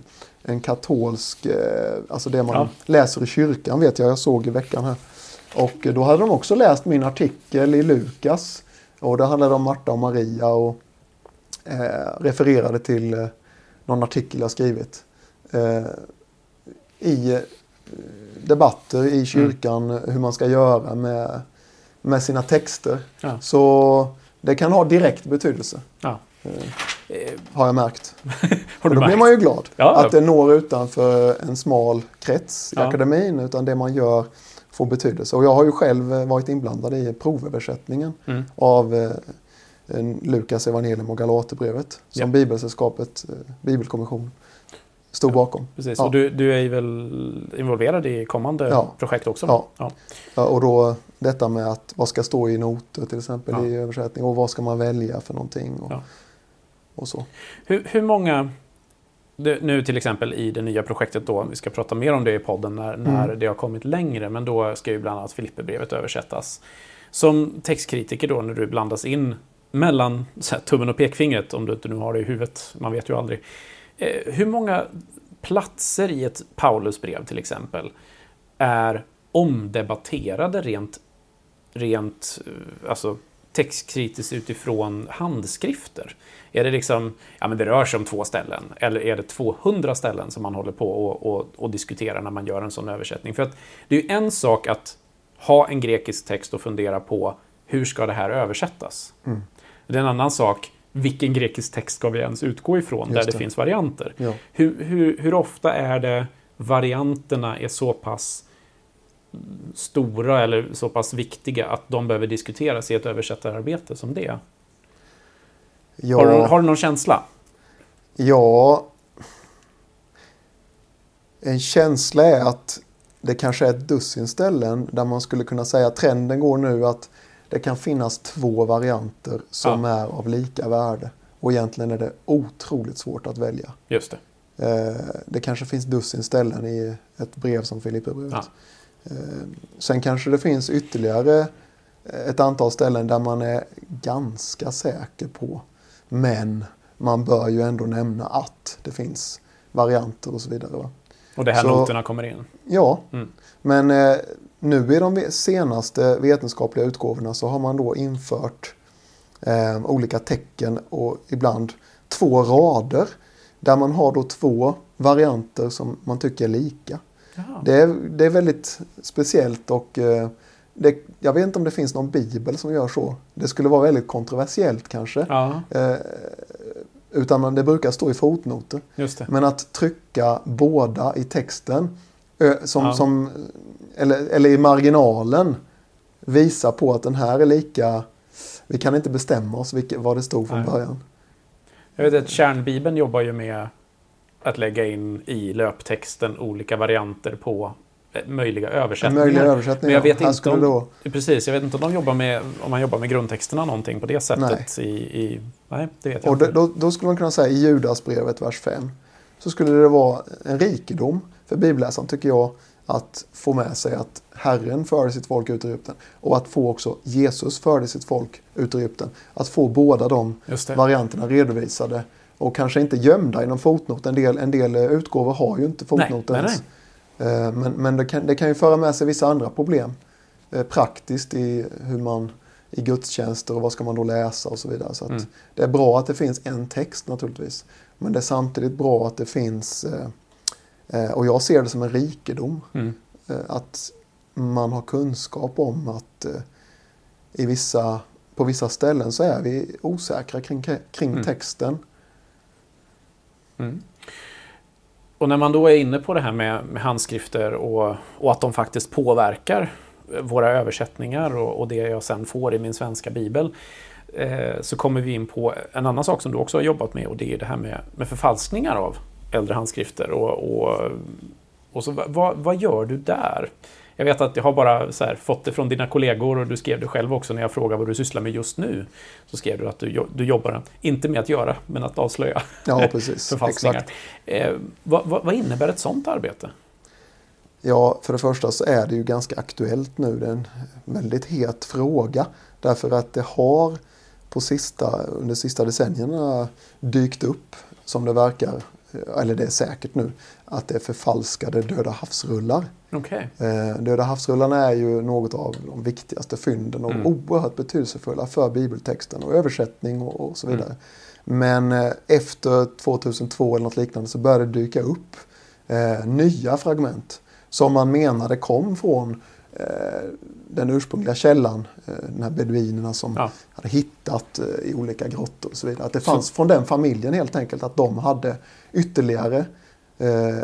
en katolsk, eh, alltså det man
Ja.
läser i kyrkan vet jag, jag såg i veckan här. Och då hade de också läst min artikel i Lukas. Och det handlade om Marta och Maria och eh, refererade till eh, någon artikel jag skrivit. Eh, I eh, debatter i kyrkan hur man ska göra med, med sina texter.
Ja.
Så det kan ha direkt betydelse.
Ja.
Eh, har jag märkt. [laughs]
Har du
då blir
märkt?
man ju glad
Ja,
att det når utanför en smal krets i akademin. Utan det man gör får betydelse. Och jag har ju själv eh, varit inblandad i provöversättningen
Mm.
av eh, Lukas evangelium och Galaterbrevet. Som
Ja.
Bibelsällskapet, eh, Bibelkommission, stod bakom.
Precis,
Ja.
och du, du är ju väl involverad i kommande
Ja.
projekt också?
Ja.
ja.
Ja, och då detta med att vad ska stå i noter till exempel
Ja.
i översättning och vad ska man välja för någonting och,
Ja.
och så.
Hur, hur många, nu till exempel i det nya projektet då, vi ska prata mer om det i podden när, när
Mm.
det har kommit längre, men då ska ju bland annat Filipperbrevet översättas. Som textkritiker då, när du blandas in mellan här, tummen och pekfingret, om du inte nu har det i huvudet, man vet ju aldrig. Eh, hur många platser i ett Paulusbrev till exempel är omdebatterade rent, rent eh, alltså, textkritiskt utifrån handskrifter? Är det liksom, ja men det rör sig om två ställen, eller är det 200 ställen som man håller på och, och, och diskuterar när man gör en sån översättning? För att det är ju en sak att ha en grekisk text och fundera på hur ska det här översättas?
Mm.
Det är en annan sak, vilken grekisk text ska vi ens utgå ifrån där
Just
det,
det.
finns varianter?
Ja.
Hur, hur, hur ofta är det varianterna är så pass stora eller så pass viktiga att de behöver diskuteras i ett översättararbete som det?
Ja,
Har, du, har du någon känsla?
ja, en känsla är att det kanske är ett dussin ställen där man skulle kunna säga att trenden går nu att det kan finnas två varianter som är av lika värde. Och egentligen är det otroligt svårt att välja.
Just det.
Eh, det kanske finns dussin ställen i ett brev som Filipperbrevet.
Ja.
Eh, sen kanske det finns ytterligare ett antal ställen där man är ganska säker på. Men man bör ju ändå nämna att det finns varianter och så vidare. Va?
Och det här
Så-
noterna kommer in.
Ja,
Mm.
men eh, nu i de senaste vetenskapliga utgåvorna så har man då infört eh, olika tecken och ibland två rader. Där man har då två varianter som man tycker är lika. Det är, det är väldigt speciellt och eh, det, jag vet inte om det finns någon bibel som gör så. Det skulle vara väldigt kontroversiellt kanske.
Ja,
Eh, utan det brukar stå i fotnoter. Men att trycka båda i texten, som,
Ja.
som, eller, eller i marginalen, visar på att den här är lika... Vi kan inte bestämma oss vilket, vad det stod från
Nej.
början.
Jag vet att Kärnbibeln jobbar ju med att lägga in i löptexten olika varianter på möjliga
En
översättningar.
möjlig översättning.
Men jag
ja.
vet inte om-
då,
Precis, jag vet inte om de jobbar med, om man jobbar med grundtexterna någonting på det sättet. I, i, nej, det vet jag
och
inte.
då, då skulle man kunna säga i Judasbrevet vers 5 så skulle det vara en rikedom för bibelläsaren tycker jag att få med sig att Herren förde sitt folk ut ur Egypten och att få också Jesus förde sitt folk ut ur Egypten. Att få båda de varianterna redovisade och kanske inte gömda i någon fotnot. En del, en del eh, utgåvor har ju inte fotnoter
Nej, nej,
ens. Eh, Men, men det, kan, det kan ju föra med sig vissa andra problem. Eh, Praktiskt i hur man i gudstjänster och vad ska man då läsa och så vidare. Så
Mm.
Det är bra att det finns en text naturligtvis. Men det är samtidigt bra att det finns, eh, och jag ser det som en rikedom,
Mm.
att man har kunskap om att i vissa, på vissa ställen så är vi osäkra kring, kring
Mm.
texten.
Mm. Och när man då är inne på det här med, med handskrifter och, och att de faktiskt påverkar eh, våra översättningar och, och det jag sen får i min svenska bibel eh, så kommer vi in på en annan sak som du också har jobbat med och det är det här med, med förfalskningar av äldre handskrifter. Och, och, och så, vad, vad gör du där? Jag vet att jag har bara här, fått det från dina kollegor och du skrev det själv också när jag frågade vad du sysslar med just nu. Så skrev du att du, du jobbar, inte med att göra, men att avslöja
ja, [laughs] precis.
förfalskningar. Eh, vad, vad, vad, innebär ett sånt arbete?
Ja, för det första så är det ju ganska aktuellt nu. Det är en väldigt het fråga. Därför att det har på sista, under sista decennierna dykt upp, som det verkar, eller det är säkert nu, att det är förfalskade Döda havsrullar.
Okay.
Eh, Döda havsrullarna är ju något av de viktigaste fynden och mm. oerhört betydelsefulla för bibeltexten och översättning och, och så vidare. Mm. Men eh, efter 2002 eller något liknande så började det dyka upp eh, nya fragment som man menade kom från den ursprungliga källan, eh, de här beduinerna som ja. hade hittat eh, i olika grottor och så vidare. Att det fanns så. från den familjen helt enkelt att de hade ytterligare. Eh,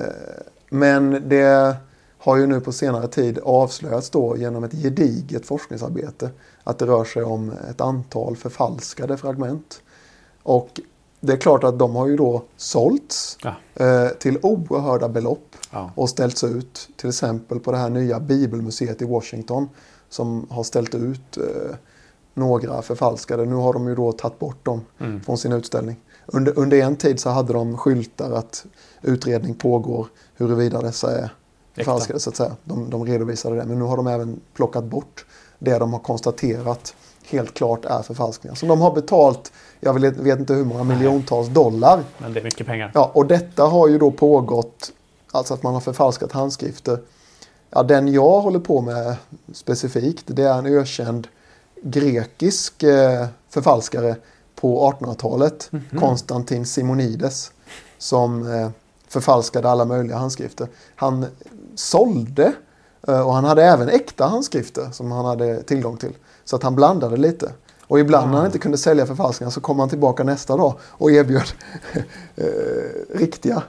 men det har ju nu på senare tid avslöjats då genom ett gediget forskningsarbete att det rör sig om ett antal förfalskade fragment. Och det är klart att de har ju då sålts ja. eh, till oerhörda belopp ja. och ställts ut. Till exempel på det här nya bibelmuseet i Washington som har ställt ut eh, några förfalskade. Nu har de ju då tagit bort dem mm. från sin utställning. Under, under en tid så hade de skyltar att utredning pågår huruvida dessa är förfalskade så att säga. De, de redovisade det. Men nu har de även plockat bort det de har konstaterat helt klart är förfalskningar. Som de har betalt, jag vet, inte hur många miljontals dollar.
Men det är mycket pengar.
Ja, och detta har ju då pågått, alltså att man har förfalskat handskrifter. Ja, den jag håller på med specifikt, det är en ökänd grekisk eh, förfalskare på 1800-talet, mm -hmm. Konstantin Simonides, som eh, förfalskade alla möjliga handskrifter. Han sålde eh, och han hade även äkta handskrifter som han hade tillgång till. Så att han blandade lite. Och ibland när han inte kunde sälja förfalskningar så kom han tillbaka nästa dag och erbjöd [laughs] eh, riktiga.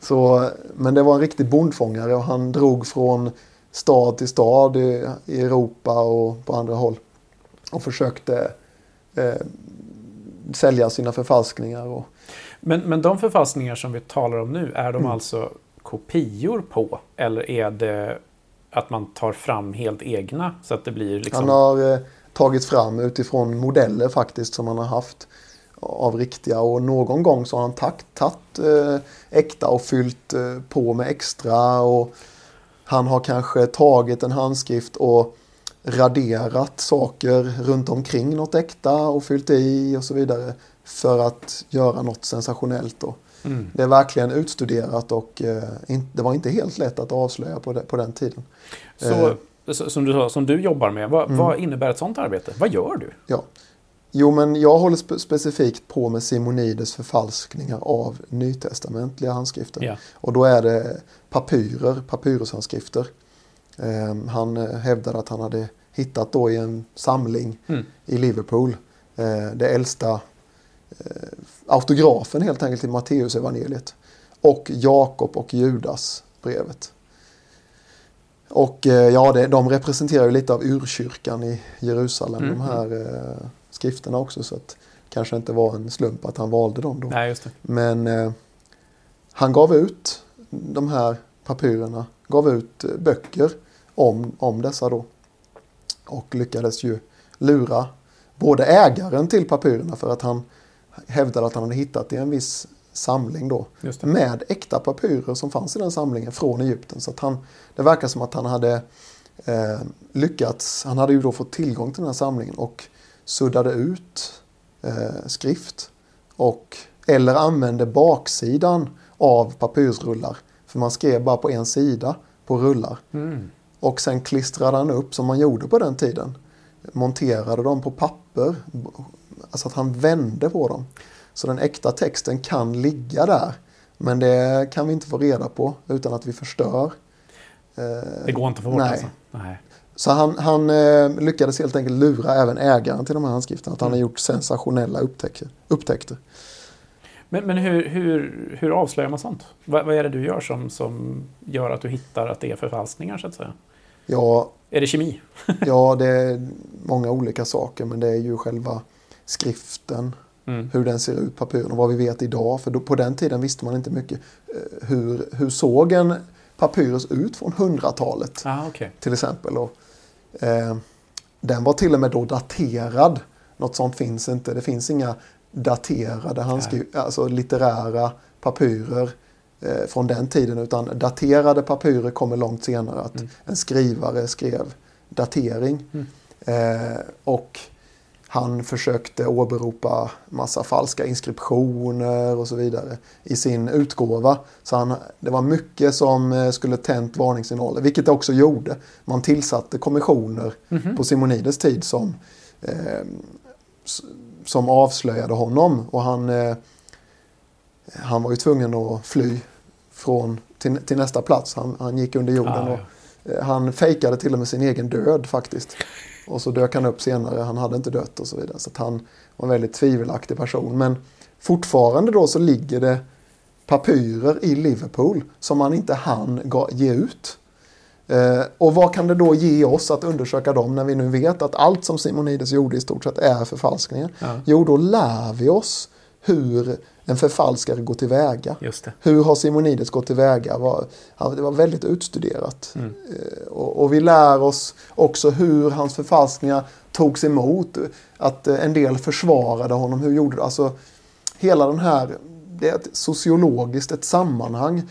Så, men det var en riktig bondfångare och han drog från stad till stad i, i Europa och på andra håll. Och försökte eh, sälja sina förfalskningar. Och...
Men, men de förfalskningar som vi talar om nu, är de mm. alltså kopior på? Eller är det att man tar fram helt egna? Så att det blir liksom...
Han har eh, tagit fram utifrån modeller faktiskt som han har haft av riktiga och någon gång så har han tagit eh, äkta och fyllt eh, på med extra och han har kanske tagit en handskrift och raderat saker runt omkring något äkta och fyllt i och så vidare för att göra något sensationellt. Då. Mm. Det är verkligen utstuderat och eh, in, det var inte helt lätt att avslöja på, på den tiden.
Så, som, du, som du jobbar med, vad, mm. vad, innebär ett sånt arbete? Vad gör du?
Ja. Jo, men jag håller spe specifikt på med Simonides förfalskningar av nytestamentliga handskrifter. Ja. Och då är det papyrer, papyrushandskrifter. Eh, han hävdade att han hade hittat då i en samling mm. i Liverpool eh, det äldsta eh, autografen helt enkelt i Matteus evangeliet och Jakob och Judas brevet. Och eh, ja, det, de representerar ju lite av urkyrkan i Jerusalem, mm. de här eh, skrifterna också. Så att kanske inte var en slump att han valde dem då.
Nej.
Men eh, han gav ut de här papyrerna, gav ut eh, böcker om, om dessa då. Och lyckades ju lura både ägaren till papyrerna för att han hävdade att han hade hittat i en viss samling då. Med äkta papyrer som fanns i den samlingen från Egypten. Så att han, det verkar som att han hade eh, lyckats. Han hade ju då fått tillgång till den här samlingen och suddade ut eh, skrift. Och, eller använde baksidan av papyrsrullar. För man skrev bara på en sida på rullar. Mm. Och sen klistrade han upp som man gjorde på den tiden. Monterade dem på papper. Alltså att han vände på dem. Så den äkta texten kan ligga där. Men det kan vi inte få reda på utan att vi förstör.
Eh, det går inte få bort
nej. alltså? Nej. Så han, han eh, lyckades helt enkelt lura även ägaren till de här handskrifterna. Att han har mm. gjort sensationella upptäckter. upptäckter.
Men, men hur, hur, hur avslöjar man sånt? Vad, vad, är det du gör som, som gör att du hittar att det är förfalskningar så att säga?
Ja,
Är det kemi? [laughs]
Ja, det är många olika saker men det är ju själva skriften,
Mm.
hur den ser ut, papyren och vad vi vet idag. För då, på den tiden visste man inte mycket. eh, Hur, hur såg en papyrus ut från hundratalet
Ah, okej.
till exempel? Och, eh, den var till och med då daterad. Något sånt finns inte. Det finns inga daterade handskri- alltså litterära papyrer eh, från den tiden. Utan daterade papyrer kommer långt senare. Att
Mm.
en skrivare skrev datering.
Mm.
Eh, och han försökte åberopa massa falska inskriptioner och så vidare i sin utgåva. Så han, det var mycket som eh, skulle tänt varningssignaler, vilket det också gjorde. Man tillsatte kommissioner
Mhm.
på Simonides tid som, eh, som avslöjade honom. Och han, eh, han var ju tvungen att fly från, till, till nästa plats. Han, han gick under jorden.
Ah,
och,
ja.
Eh, Han fejkade till och med sin egen död faktiskt. Och så dök han upp senare, han hade inte dött och så vidare. Så han var en väldigt tvivelaktig person. Men fortfarande då så ligger det papyrer i Liverpool som man inte hann ge ut. Eh, och vad kan det då ge oss att undersöka dem när vi nu vet att allt som Simonides gjorde i stort sett är förfalskningar?
Ja.
Jo, då lär vi oss hur en förfalskare går tillväga.
Just det.
Hur har Simonides gått tillväga? Det var väldigt utstuderat.
Mm.
Eh, Och, och vi lär oss också hur hans förfalskningar togs emot. Att eh, en del försvarade honom. Hur gjorde det? Alltså, hela den här, det är ett sociologiskt ett sammanhang.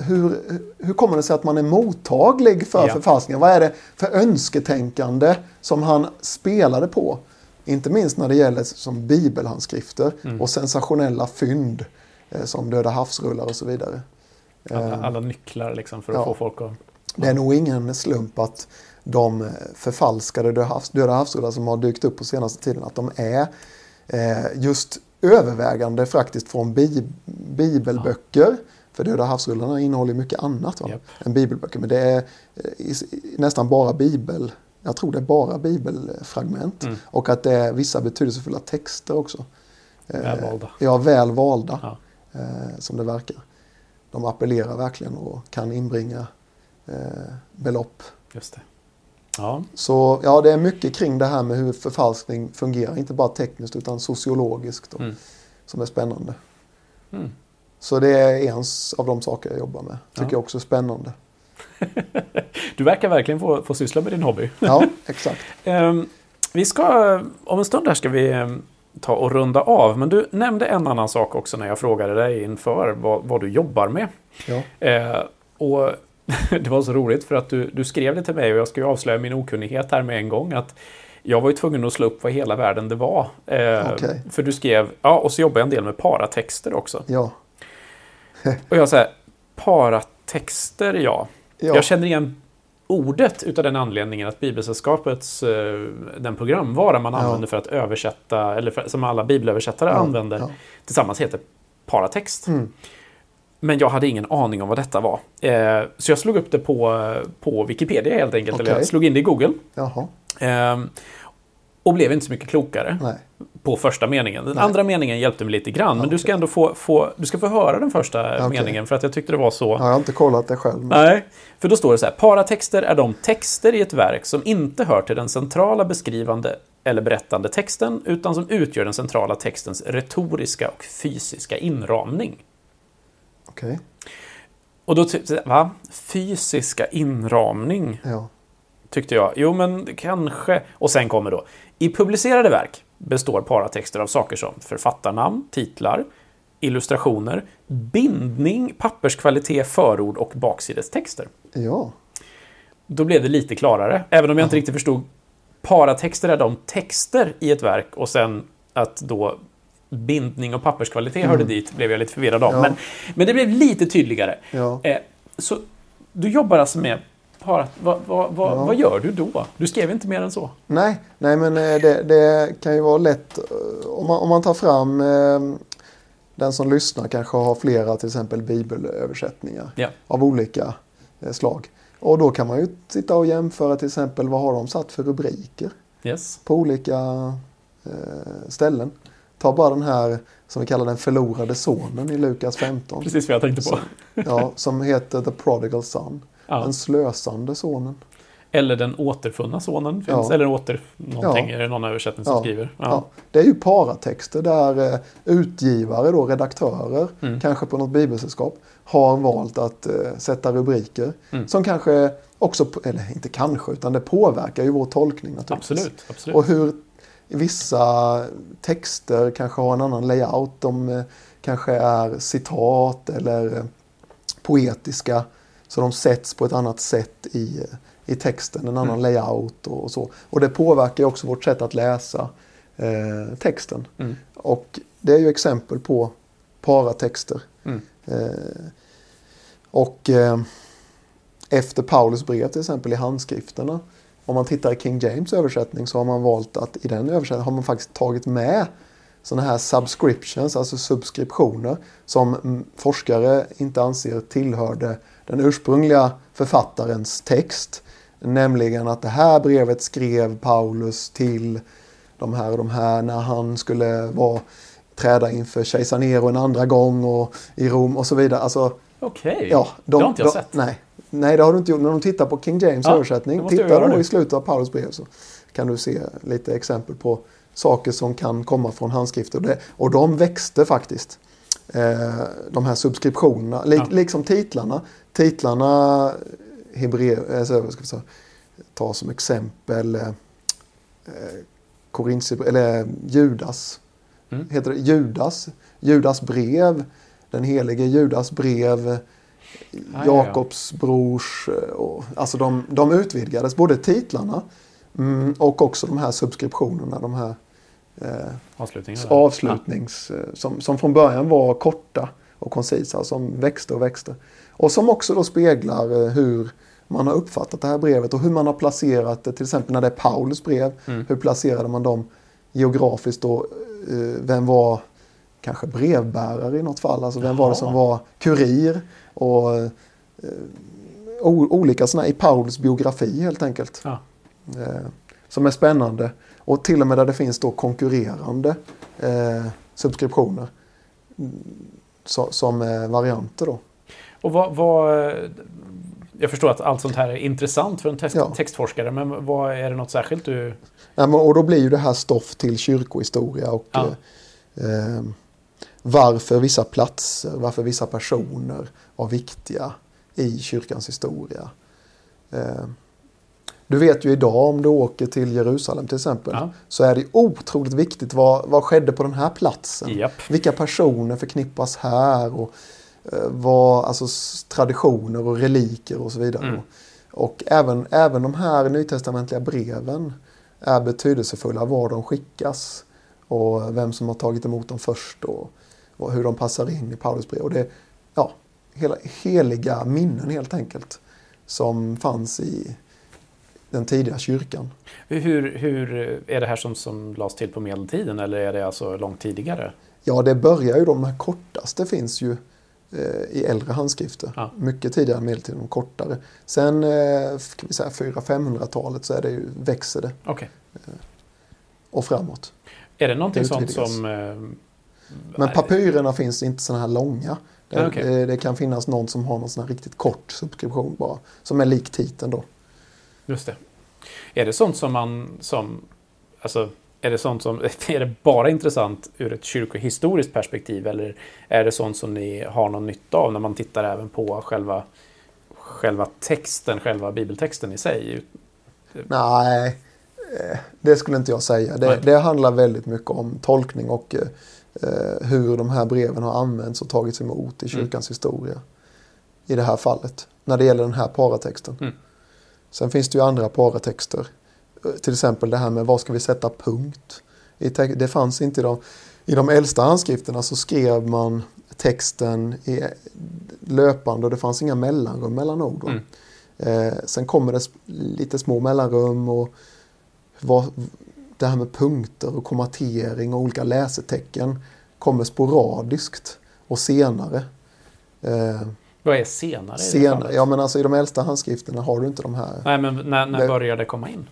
Hur, hur kommer det sig att man är mottaglig för
Ja.
förfalskningar? Vad är det för önsketänkande som han spelade på? Inte minst när det gäller som bibelhandskrifter
Mm.
och sensationella fynd eh, som Döda havsrullar och så vidare.
Alla,
Eh,
alla nycklar liksom för att
ja.
få folk att...
det är nog ingen slump att de eh, förfalskade Döda, havs, Döda havsrullar som har dykt upp på senaste tiden, att de är eh, just övervägande faktiskt från bi, bibelböcker. För Döda havsrullarna innehåller mycket annat va?
Japp.
än bibelböcker. Men det är nästan bara bibel, jag tror det är bara bibelfragment.
Mm.
Och att det är vissa betydelsefulla texter också. Eh,
Välvalda.
Ja, väl valda.
Ja.
Eh, som det verkar. De appellerar verkligen och kan inbringa eh, belopp.
Just det. Ja,
Så ja, det är mycket kring det här med hur förfalskning fungerar. Inte bara tekniskt utan sociologiskt. Och,
Mm.
Som är spännande.
Mm.
Så det är en av de saker jag jobbar med. Tycker
Ja.
jag också är spännande. [laughs]
Du verkar verkligen få, få syssla med din hobby.
Ja, [laughs] exakt.
Ehm, vi ska, om en stund här ska vi ehm, ta och runda av. Men du nämnde en annan sak också när jag frågade dig inför vad, vad du jobbar med.
Ja.
Eh, och [laughs] det var så roligt för att du, du skrev det till mig och jag ska ju avslöja min okunnighet här med en gång. Att jag var ju tvungen att slå upp vad hela världen det var. Eh,
Okej.
För du skrev, ja och så jobbar jag en del med paratexter också.
Ja.
Och jag säger, paratexter ja.
Ja.
Jag känner igen ordet utav den anledningen att Bibelsällskapets, eh, den programvara man
Ja.
använder för att översätta, eller för, som alla bibelöversättare
Ja,
använder,
ja.
tillsammans heter paratext.
Mm.
Men jag hade ingen aning om vad detta var. Eh, så jag slog upp det på, på Wikipedia helt enkelt. Eller jag slog in det i Google. Eh, och blev inte så mycket klokare
Nej.
På första meningen. Den
Nej.
andra meningen hjälpte mig lite grann. Men du ska ändå få, få, du ska få höra den första
Okej.
meningen för att jag tyckte det var så.
Ja, jag har inte kollat det själv. Men...
Nej, för då står det så här. Paratexter är de texter i ett verk som inte hör till den centrala beskrivande eller berättande texten utan som utgör den centrala textens retoriska och fysiska inramning.
Okej.
Och då tyckte jag, va? Fysiska inramning,
Ja.
tyckte jag. Jo, men kanske. Och sen kommer då. I publicerade verk består paratexter av saker som författarnamn, titlar, illustrationer, bindning, papperskvalitet, förord och baksidestexter.
Ja.
Då blev det lite klarare, även om jag inte riktigt förstod. Paratexter är de texter i ett verk och sen att då bindning och papperskvalitet hörde dit blev jag lite förvirrad av.
Mm. Ja.
Men, men det blev lite tydligare.
Ja.
Eh, så du jobbar alltså med parat... Vad, vad, vad,
Ja.
vad gör du då? Du skrev inte mer än så.
Nej, nej men eh, det, det kan ju vara lätt eh, om man, om man tar fram eh, den som lyssnar kanske har flera till exempel bibelöversättningar
Ja.
av olika eh, slag. Och då kan man ju sitta och jämföra till exempel vad har de satt för rubriker
Yes.
på olika eh, ställen. Ta bara den här som vi kallar den förlorade sonen i Lukas 15.
Precis vad jag tänkte på.
Ja, som heter The Prodigal Son.
Ja.
Den slösande sonen.
Eller den återfunna sonen finns.
Ja.
Eller åter... Någonting
Ja.
är det någon översättning som
Ja.
skriver. Ja.
Det är ju paratexter där eh, utgivare, då, redaktörer,
Mm.
kanske på något bibelsällskap, har valt att eh, sätta rubriker.
Mm.
Som kanske också, eller inte kanske, utan det påverkar ju vår tolkning naturligtvis.
Absolut. absolut.
Och hur vissa texter kanske har en annan layout. De eh, kanske är citat eller eh, poetiska. Så de sätts på ett annat sätt i, i texten, en annan
Mm.
layout och, och så. Och det påverkar också vårt sätt att läsa eh, texten.
Mm.
Och det är ju exempel på paratexter.
Mm.
Eh, och eh, efter Paulus brev till exempel i handskrifterna. Om man tittar i King James översättning så har man valt att i den översättningen har man faktiskt tagit med sådana här subscriptions, alltså subskriptioner som forskare inte anser tillhörde den ursprungliga författarens text. Nämligen att det här brevet skrev Paulus till de här och de här när han skulle vara, träda inför kejsar Nero en andra gång och i Rom och så vidare. Alltså,
Okej.
ja,
det har inte jag
de,
sett.
Nej, nej, det har du inte gjort. När de tittar på King James
Ja,
översättning,
måste jag
titta
göra
då
nu.
i slutet av Paulus brev så kan du se lite exempel på saker som kan komma från handskrifter. Och, det, och de växte faktiskt. Eh, de här subskriptionerna, lik,
Ja.
liksom titlarna. Titlarna, Hebre, alltså, ska vi säga, ta som exempel eh, eh, eller Judas.
Mm.
Heter det Judas? Judas brev, den helige Judas brev,
ja.
Jakobs brors, eh, och, alltså de, de utvidgades, både titlarna mm, och också de här subskriptionerna, de här eh,
Avslutningen. där.
avslutnings, eh, som, som från början var korta och koncisa, som växte och växte. Och som också då speglar eh, hur man har uppfattat det här brevet och hur man har placerat det, till exempel när det är Paulus brev,
Mm.
hur placerade man dem geografiskt då? Eh, Vem var kanske brevbärare i något fall? Alltså vem var det som
Jaha.
var kurir? Och olika sådana i Paulus biografi helt enkelt.
Ja.
Som är spännande. Och till och med där det finns då konkurrerande eh, subskriptioner. Så, som eh, varianter då.
Och vad, vad... Jag förstår att allt sånt här är intressant för en text,
Ja.
textforskare, men vad, är det något särskilt du...
Ja, men- och då blir ju det här stoff till kyrkohistoria och
Ja.
eh, eh, varför vissa platser, varför vissa personer var viktiga i kyrkans historia. Du vet ju idag om du åker till Jerusalem till exempel
Ja.
så är det otroligt viktigt vad, vad skedde på den här platsen.
Japp.
Vilka personer förknippas här och eh, vad, alltså traditioner och reliker och så vidare.
Mm.
Och även, även de här nytestamentliga breven är betydelsefulla var de skickas och vem som har tagit emot dem först och, och hur de passar in i Paulus brev. Och det ja, hela, heliga minnen helt enkelt som fanns i den tidiga kyrkan.
Hur, hur är det här som, som lades till på medeltiden eller är det alltså långt tidigare?
Ja, det börjar ju de här kortaste finns ju eh, i äldre handskrifter.
Ja.
Mycket tidigare än medeltiden, de kortare. Sen eh, vi säga 400-500-talet så är det ju, växer det
Okej.
och framåt.
Är det någonting
Det
sånt som... eh,
Men papyrerna finns inte sådana här långa. Det,
okej.
det, det kan finnas någon som har någon sån här riktigt kort subskription bara. Som är lik titeln då.
Just det. Är det sånt som man som... Alltså, är det sånt som... [laughs] Är det bara intressant ur ett kyrkohistoriskt perspektiv eller är det sånt som ni har någon nytta av när man tittar även på själva, själva texten, själva bibeltexten i sig?
Nej, eh, det skulle inte jag säga. Det, det handlar väldigt mycket om tolkning och eh, hur de här breven har använts och tagits emot i
Mm.
kyrkans historia. I det här fallet, när det gäller den här paratexten.
Mm.
Sen finns det ju andra paratexter. Till exempel det här med var ska vi sätta punkt? Det fanns inte i de, i de äldsta handskrifterna så skrev man texten i löpande och det fanns inga mellanrum mellan ord. va?
Mm.
Eh, sen kommer det lite små mellanrum och vad, det här med punkter och kommatering och olika läsetecken kommer sporadiskt och senare. Eh,
Vad är senare?
senare ja men alltså i de äldsta handskrifterna har du inte de här
Nej, men när, när börjar det komma in?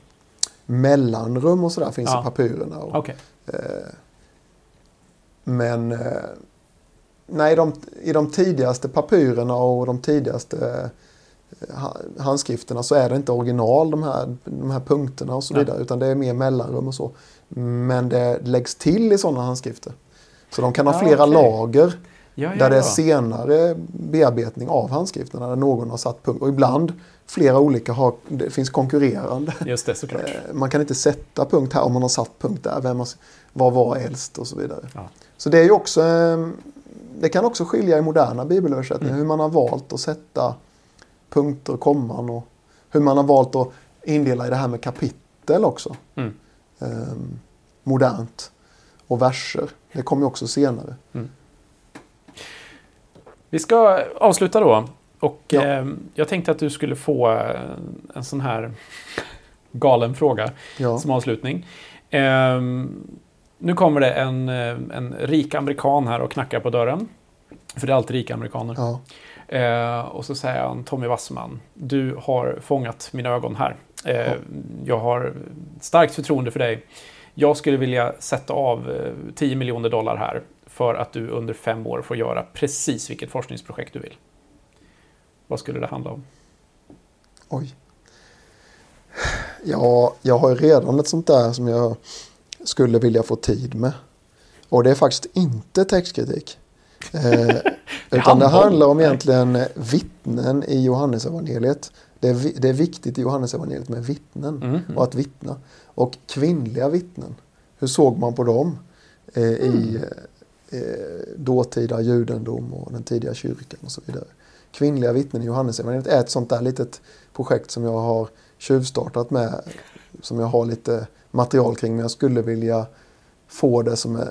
mellanrum och sådär finns
Ja.
i papyrerna. Och,
Okej.
Men eh, nej, de, i de tidigaste papyrerna och de tidigaste ha- handskrifterna så är det inte original de här, de här punkterna och så
Nej.
vidare. Utan det är mer mellanrum och så. Men det läggs till i sådana handskrifter. Så de kan ha
Ja,
flera
okej.
lager
Ja, ja,
där det är senare bearbetning av handskrifterna där någon har satt punkt. Och ibland flera olika har, det finns konkurrerande.
Just det, såklart.
Eh, Man kan inte sätta punkt här om man har satt punkt där. Vem har, vad var äldst och så vidare.
Ja.
Så det är ju också eh, Det kan också skilja i moderna bibelöversättningar
Mm.
hur man har valt att sätta punkter och komman och hur man har valt att indela i det här med kapitel också.
Mm.
Eh, modernt. Och verser. Det kommer ju också senare.
Vi ska avsluta då. Och
Ja.
eh, jag tänkte att du skulle få eh, en sån här galen fråga
Ja.
som avslutning. Eh, nu kommer det en, eh, en rik amerikan här och knackar på dörren. För det är alltid rika amerikaner.
Ja.
Eh, och så säger han Tommy Wasserman, du har fångat mina ögon här. Eh,
Ja.
Jag har starkt förtroende för dig. Jag skulle vilja sätta av eh, 10 miljoner dollar här för att du under fem år får göra precis vilket forskningsprojekt du vill. Vad skulle det handla om?
Oj. Ja, jag har ju redan ett sånt där som jag skulle vilja få tid med. Och det är faktiskt inte textkritik. Eh, [laughs] utan det handlar om egentligen vittnen i Johannesevangeliet. Det är, det är viktigt i Johannesevangeliet med vittnen
Mm.
och att vittna. Och kvinnliga vittnen, hur såg man på dem eh, i eh, dåtida judendom och den tidiga kyrkan och så vidare. Kvinnliga vittnen i Johannesevangeliet är ett sånt där litet projekt som jag har tjuvstartat med. Som jag har lite material kring men jag skulle vilja få det som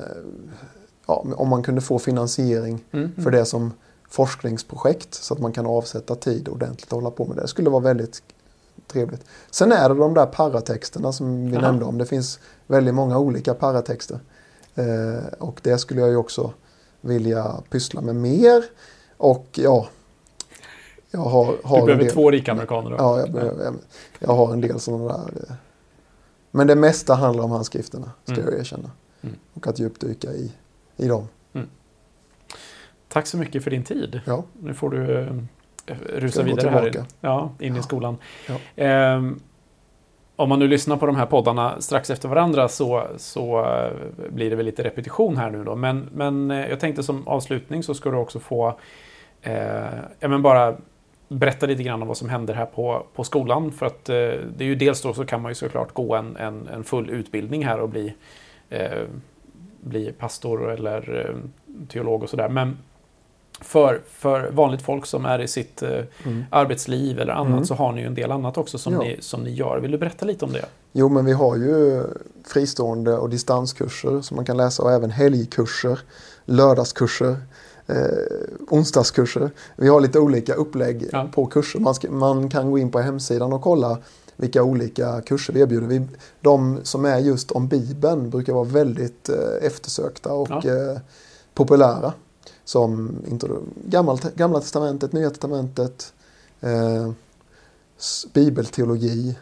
ja, om man kunde få finansiering
Mm.
för det som forskningsprojekt så att man kan avsätta tid ordentligt och hålla på med det. Det skulle vara väldigt trevligt. Sen är det de där paratexterna som vi
Jaha.
nämnde om. Det finns väldigt många olika paratexter. Eh, och det skulle jag ju också vilja pyssla med mer. Och ja, jag har, har
Du behöver
del,
två rika amerikaner då.
Ja, jag, behöver, jag har en del sådana där. eh. Men det mesta handlar om handskrifterna, ska
Mm.
jag erkänna.
Mm.
Och att djupdyka i, i dem.
Tack så mycket för din tid.
Ja,
Nu får du eh, rusa
jag
vidare här ja, in i
Ja.
skolan.
Ja.
Ehm, om man nu lyssnar på de här poddarna strax efter varandra så, så eh, blir det väl lite repetition här nu då. Men, men eh, jag tänkte som avslutning så ska du också få eh, ja, men bara berätta lite grann om vad som händer här på, på skolan. För att eh, det är ju dels då så kan man ju såklart gå en, en, en full utbildning här och bli, eh, bli pastor eller eh, teolog och sådär. Men för, för vanligt folk som är i sitt eh,
mm.
arbetsliv eller annat
Mm.
så har ni ju en del annat också som,
Ja.
ni, som ni gör. Vill du berätta lite om det?
Jo, men vi har ju fristående och distanskurser som man kan läsa och även helgkurser, lördagskurser, eh, onsdagskurser. Vi har lite olika upplägg
Ja.
på kurser. Man, ska, man kan gå in på hemsidan och kolla vilka olika kurser vi erbjuder. Vi, de som är just om Bibeln brukar vara väldigt eh, eftersökta och
Ja.
eh, populära. Som gamla, gamla testamentet, nya testamentet, eh, bibelteologi,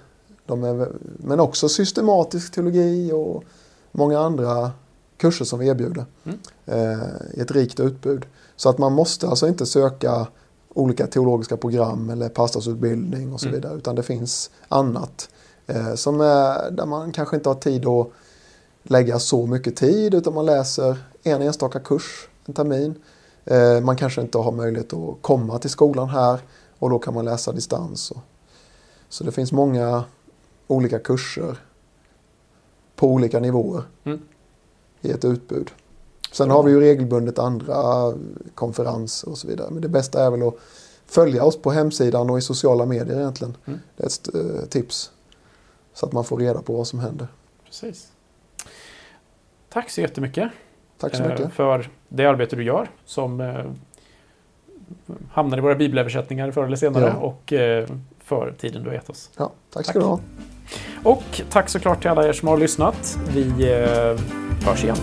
är, men också systematisk teologi och många andra kurser som vi erbjuder
Mm.
eh, i ett rikt utbud. Så att man måste alltså inte söka olika teologiska program eller pastorsutbildning och så
Mm.
vidare. Utan det finns annat eh, som är, där man kanske inte har tid att lägga så mycket tid utan man läser en enstaka kurs en termin. Eh, man kanske inte har möjlighet att komma till skolan här och då kan man läsa distans. Så det finns många olika kurser på olika nivåer
Mm.
i ett utbud. Sen har vi ju regelbundet andra konferenser och så vidare. Men det bästa är väl att följa oss på hemsidan och i sociala medier egentligen.
Mm.
Det är ett eh, tips. Så att man får reda på vad som händer.
Precis. Tack så jättemycket
Tack så
eh,
mycket.
för det arbete du gör som eh, hamnar i våra bibelöversättningar förr eller senare
Ja.
och eh, för tiden du har gett oss.
Ja, tack ska
tack.
du ha.
Och tack såklart till alla er som har lyssnat. Vi eh, hörs igen.